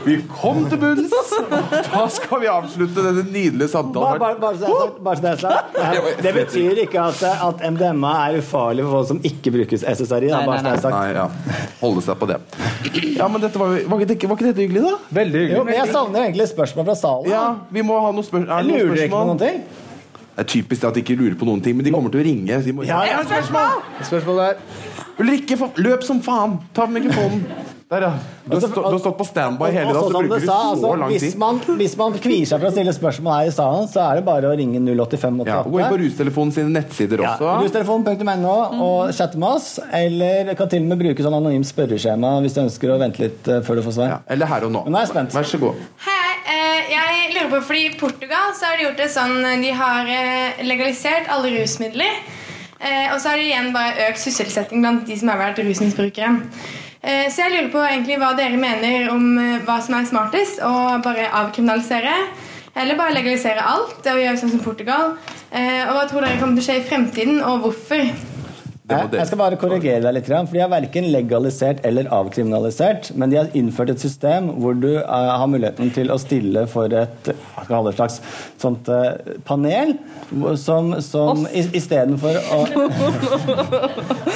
Vi kom til bunns. Da skal vi avslutte denne nydelige samtalen. bare, bare, det bare så det er sagt. Det betyr ikke at, at MDMA er ufarlig for folk som ikke brukes SSRI. Da, bare så det nei, er sagt. Nei, ja. Holde seg på det. Ja, men dette var, var, ikke, var ikke dette hyggelig, da? Veldig Jo, men jeg savner egentlig spørsmål fra salen. Ja, vi må ha noen, spør er det noen lurer ikke på noen ting. Det er typisk at de ikke lurer på noen ting, men de kommer til å ringe. De må, Ja, jeg har et spørsmål! Spørsmålet er Ulrikke, løp som faen! Ta mikrofonen. Der, ja. Du har, stå, du har stått på standby hele dagen, sånn så bruker du sa, så altså, lang hvis, tid. man, hvis man kvier seg for å stille spørsmål her i salen, så er det bare å ringe 08588. Ja, Gå inn på Rustelefonen sine nettsider også. Ja. Rustelefonen.no og chatte med oss. Eller kan til og med bruke sånn anonymt spørreskjema hvis du ønsker å vente litt eh, før du får svar. Ja, eller her og nå. Men nå er jeg spent. Vær så god. Hei, jeg lurer på, fordi I Portugal så har de gjort det sånn De har eh, legalisert alle rusmidler. Eh, og så har de igjen bare økt sysselsetting blant de som har vært rusmisbrukere. Eh, så jeg lurer på egentlig hva dere mener om eh, hva som er smartest. Å bare avkriminalisere eller bare legalisere alt og gjøre sånn som Portugal. Eh, og hva tror dere kommer til å skje i fremtiden, og hvorfor? Jeg, skal bare korrigere deg litt, for de har verken legalisert eller avkriminalisert, men de har innført et system hvor du eh, har muligheten til å stille for et det, slags sånt eh, panel som, som istedenfor å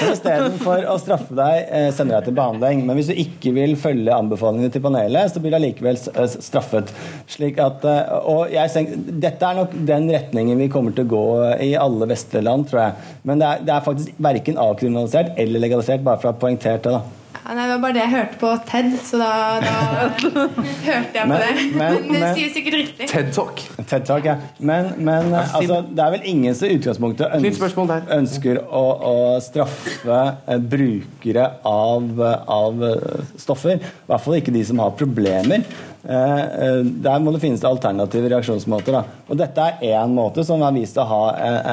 Som istedenfor å straffe deg, eh, sender deg til behandling. Men hvis du ikke vil følge anbefalingene til panelet, så blir du allikevel straffet. Slik at, og jeg tenker, Dette er nok den retningen vi kommer til å gå i alle vestlige land, tror jeg. Men det er, det er faktisk verken avkriminalisert eller legalisert, bare for å ha poengtert det. da. Ja, nei, det var bare det jeg hørte på TED, så da, da hørte jeg på Men- det. men- Men det sier sikkert riktig. TED Talk. TED Talk, ja. Men, men altså, det er vel ingen som i utgangspunktet ønsker, ønsker å, å straffe eh, brukere av, av eh, stoffer. I hvert fall ikke de som har problemer. Eh, der må det finnes alternative reaksjonsmåter. Da. Og dette er én måte som har vist å ha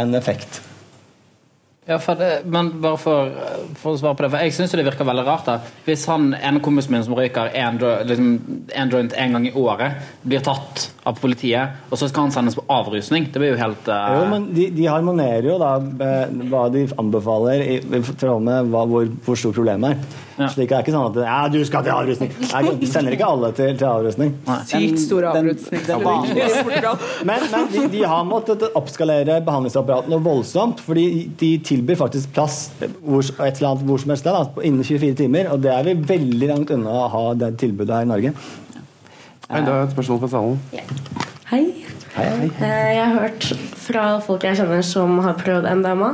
en effekt. Ja, for men bare for, for å svare på det, for jeg syns det virker veldig rart. da Hvis han ene kompisen min som røyker en, liksom, en joint en gang i året, blir tatt av politiet, og så skal han sendes på avrusning, det blir jo helt uh... Jo, men de, de harmonerer jo da hva de anbefaler i i forhold med hva, hvor, hvor stort problemet er. Ja. Slik er ikke sånn at ja, du skal til avrusning. Nei, De sender ikke alle til, til avrusning. Sykt stor avrusning. den den, Portugal. Men, men de, de har måttet oppskalere behandlingsapparatet noe voldsomt, fordi de tilbyr faktisk plass hvor, et eller annet hvor som helst da, innen 24 timer. Og det er vi veldig langt unna å ha det tilbudet her i Norge. Enda et spørsmål fra salen. Hei. Hei, hei. Eh, Jeg har hørt fra folk jeg kjenner som har prøvd MDMA,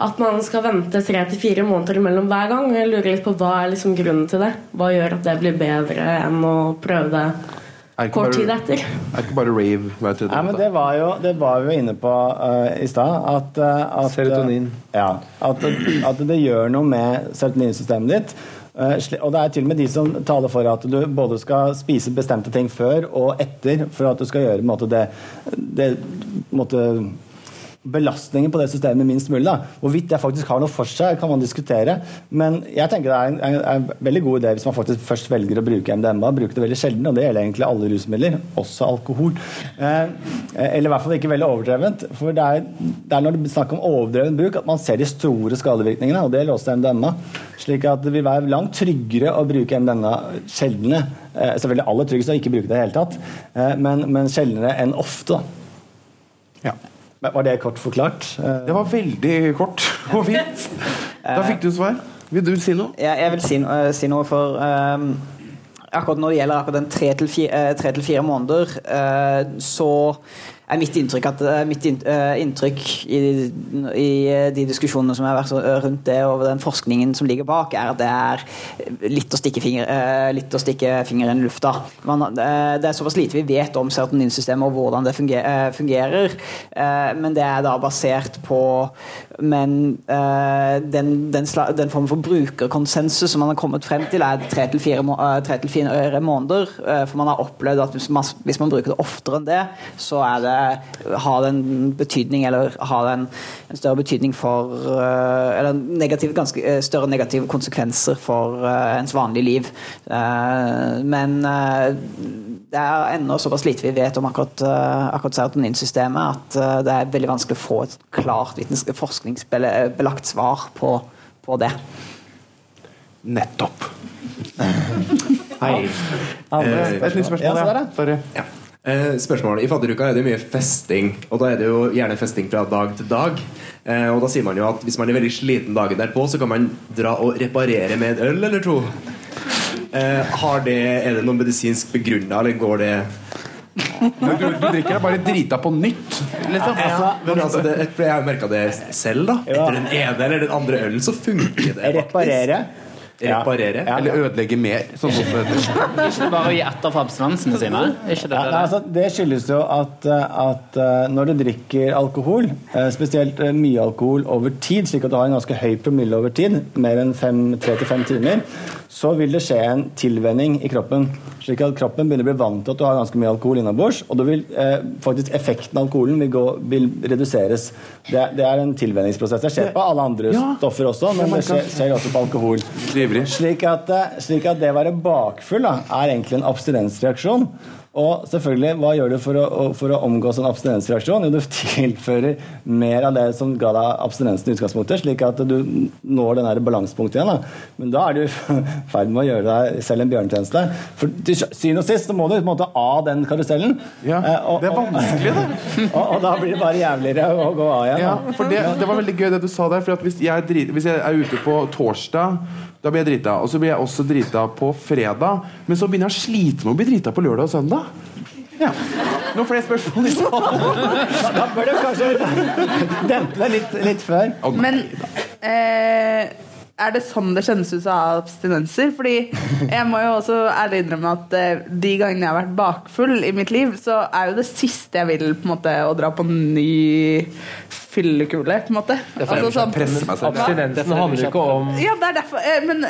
at man skal vente tre til fire måneder mellom hver gang. Jeg lurer litt på Hva er liksom grunnen til det? Hva gjør at det blir bedre enn å prøve det Er kort tid etter? er ikke bare rave hver tredje måned? det var jo, det var vi jo inne på uh, i stad. At, at, Serotonin. Ja. At, at det gjør noe med serotoninsystemet ditt. Eh, og det er til og med de som taler for at du både skal spise bestemte ting før og etter for at du skal gjøre måte, det, det måte, belastningen på det systemet minst mulig. Da. Hvorvidt det faktisk har noe for seg, kan man diskutere. Men jeg tenker det er en, en, en veldig god idé hvis man faktisk først velger å bruke MDMA. Bruke det veldig sjelden, og det gjelder egentlig alle rusmidler, også alkohol. Eh, eller i hvert fall ikke veldig overdrevent. For det er, det er når det blir snakk om overdreven bruk at man ser de store skadevirkningene, og det gjelder også MDMA. Slik at det vil være langt tryggere å bruke MDMA sjeldne. Eh, selvfølgelig aller tryggest å ikke bruke det i det hele tatt, eh, men, men sjeldnere enn ofte. Ja. Men Var det kort forklart? Eh, Det var veldig kort og fint. Da fikk du svar. Vil du si noe? Jeg, jeg vil si, no- eh, si noe for ehm, Akkurat når det gjelder akkurat den tre til fire, tre til fire måneder, uh, så er mitt inntrykk at eh, mitt eh, inntrykk i, i eh, de diskusjonene som har vært rundt det og den forskningen som ligger bak, er at det er litt å stikke, finger, litt å stikke fingeren i lufta. Man, det er såpass lite vi vet om serotoninsystemet og hvordan det fungerer, men det er da basert på men den, den, den formen for brukerkonsensus som man har kommet frem til, er tre til fire, måneder. for man har opplevd at hvis man, hvis man bruker det oftere enn det, så er det, har det en betydning, eller har en, en større betydning for eh, Eller negativ, ganske eh, større negative konsekvenser for eh, ens vanlige liv. Eh, men eh, det er ennå såpass lite vi vet om akkurat, eh, akkurat serotoninsystemet at eh, det er veldig vanskelig å få et klart forskningsbelagt svar på, på det. Nettopp. Hei. Andre, et nytt spørsmål, ja. Sorry. Ja. Eh, spørsmål. I fadderuka er det mye festing, og da er det jo gjerne festing fra dag til dag. Eh, og da sier man jo at hvis man er veldig sliten dagen derpå, så kan man dra og reparere med en øl eller to. Eh, har det, er det noe medisinsk begrunna, eller går det Men du, du drikker deg bare drita på nytt, liksom. ja, men altså det, for Jeg har merka det selv. da Etter den ene eller den andre ølen så funker det. faktisk. Reparere. Reparere. Ja. Eller ødelegge mer, som det heter. Ikke bare å gi etter for abstinensene sine. Ikke det, Ja, nei, altså, det skyldes jo at, eh, at eh, når du drikker alkohol, eh, spesielt mye alkohol over tid, slik at du har en ganske høy promille over tid, mer enn tre til fem timer, så vil det skje en tilvenning i kroppen. Slik at kroppen begynner å bli vant til at du har ganske mye alkohol innabords, og du vil, eh, faktisk effekten av alkoholen vil, gå, vil reduseres. Det, er- det er en tilvenningsprosess. Det skjer på alle andre Ja. stoffer også, men det skjer, skjer også på alkohol. Slik at, eh, slik at det å være bakfull da, er egentlig en abstinensreaksjon. Og selvfølgelig, hva gjør du for å, for å omgå en abstinensreaksjon? Jo, du tilfører mer av det som ga deg abstinensen i utgangspunktet, slik at du når den der balansepunktet igjen. Da. Men da er du i ferd med å gjøre deg selv en bjørnetjeneste. For til syvende og sist så må du på en måte av den karusellen. Ja, Eh, og- det er vanskelig, det. Og, og da blir det bare jævligere å gå av igjen. Ja, for det, det var veldig gøy det du sa der. For hvis, jeg, drit, hvis jeg er ute på torsdag, da blir jeg drita. Og så blir jeg også drita på fredag. Men så begynner jeg å slite med å bli drita på lørdag og søndag. Ja. Noen flere spørsmål i salen? Da bør du kanskje dempe deg litt, litt før. Oh. Men eh, er det sånn det kjennes ut av abstinenser? Fordi jeg må jo også ærlig innrømme at eh, de gangene jeg har vært bakfull i mitt liv, så er jo det siste jeg vil på en måte å dra på en ny fyllekule, på en måte. Altså, sånn. Abstinensen handler jo ikke om ja, det er derfor eh, Men?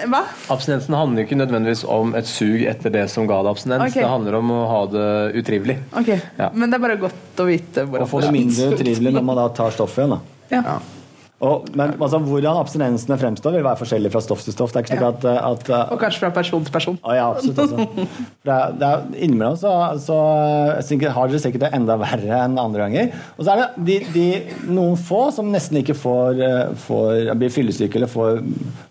Abstinensen handler ikke nødvendigvis om et sug etter det som ga deg abstinens. Okay. Det handler om å ha det utrivelig. Okay. Ja. Men det er bare godt å vite Å få det mindre utrivelig når man da tar stoffet igjen. da. Ja. Og, men altså, hvordan abstinensene fremstår, vil være forskjellig fra stoff til stoff. Det er ikke slik at, at, at Og kanskje fra person til person. Å, ja, absolutt. Altså. Det er, det er, innimellom så, så har dere sikkert det enda verre enn andre ganger. Og så er det de, de, noen få som nesten ikke får, eh, får, blir fyllesyke eller får,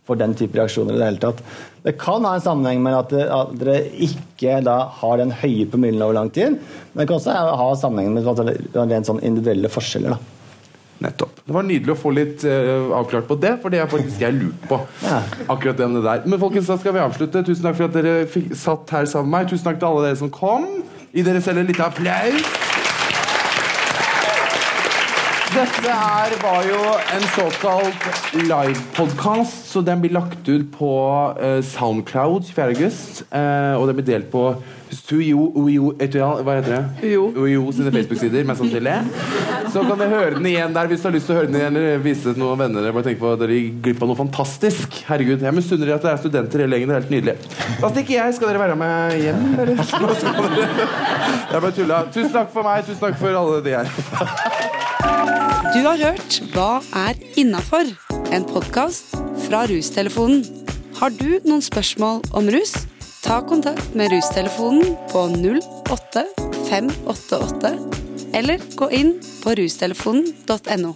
får den type reaksjoner i det hele tatt. Det kan ha en sammenheng med at, at dere ikke da har den høye promillen over lang tid. Men det kan også ha sammenheng med rent sånn individuelle forskjeller. da. Nettopp. Det var nydelig å få litt uh, avklart på det, for det er faktisk jeg lurt på. Akkurat det med det der. Men folkens, da skal vi avslutte. Tusen takk for at dere fikk, satt her sammen med meg. Tusen takk til alle dere som kom. Gi dere selv en liten applaus. Dette her var jo en såkalt livepodkast, så den blir lagt ut på uh, Soundcloud 4. august. eh, og den blir delt på Suyo, Uyo, Etual, hva heter det? Uyo. Uyo sine Facebook-sider, mest sannsynlig. Så kan dere høre den igjen der hvis du har lyst til å høre den igjen, eller vise noen venner. Bare tenk på at dere gikk glipp av noe fantastisk. Herregud, Jeg misunner dere at dere er studenter hele gjengen. Det er helt nydelig. Da stikker jeg. Skal dere være med hjem, eller? Jeg bare tulla. Tusen takk for meg. Tusen takk for alle de her. Du har hørt Hva er innafor? En podkast fra Rustelefonen. Har du noen spørsmål om rus? Ta kontakt med Rustelefonen på 08 588 eller gå inn på rustelefonen.no.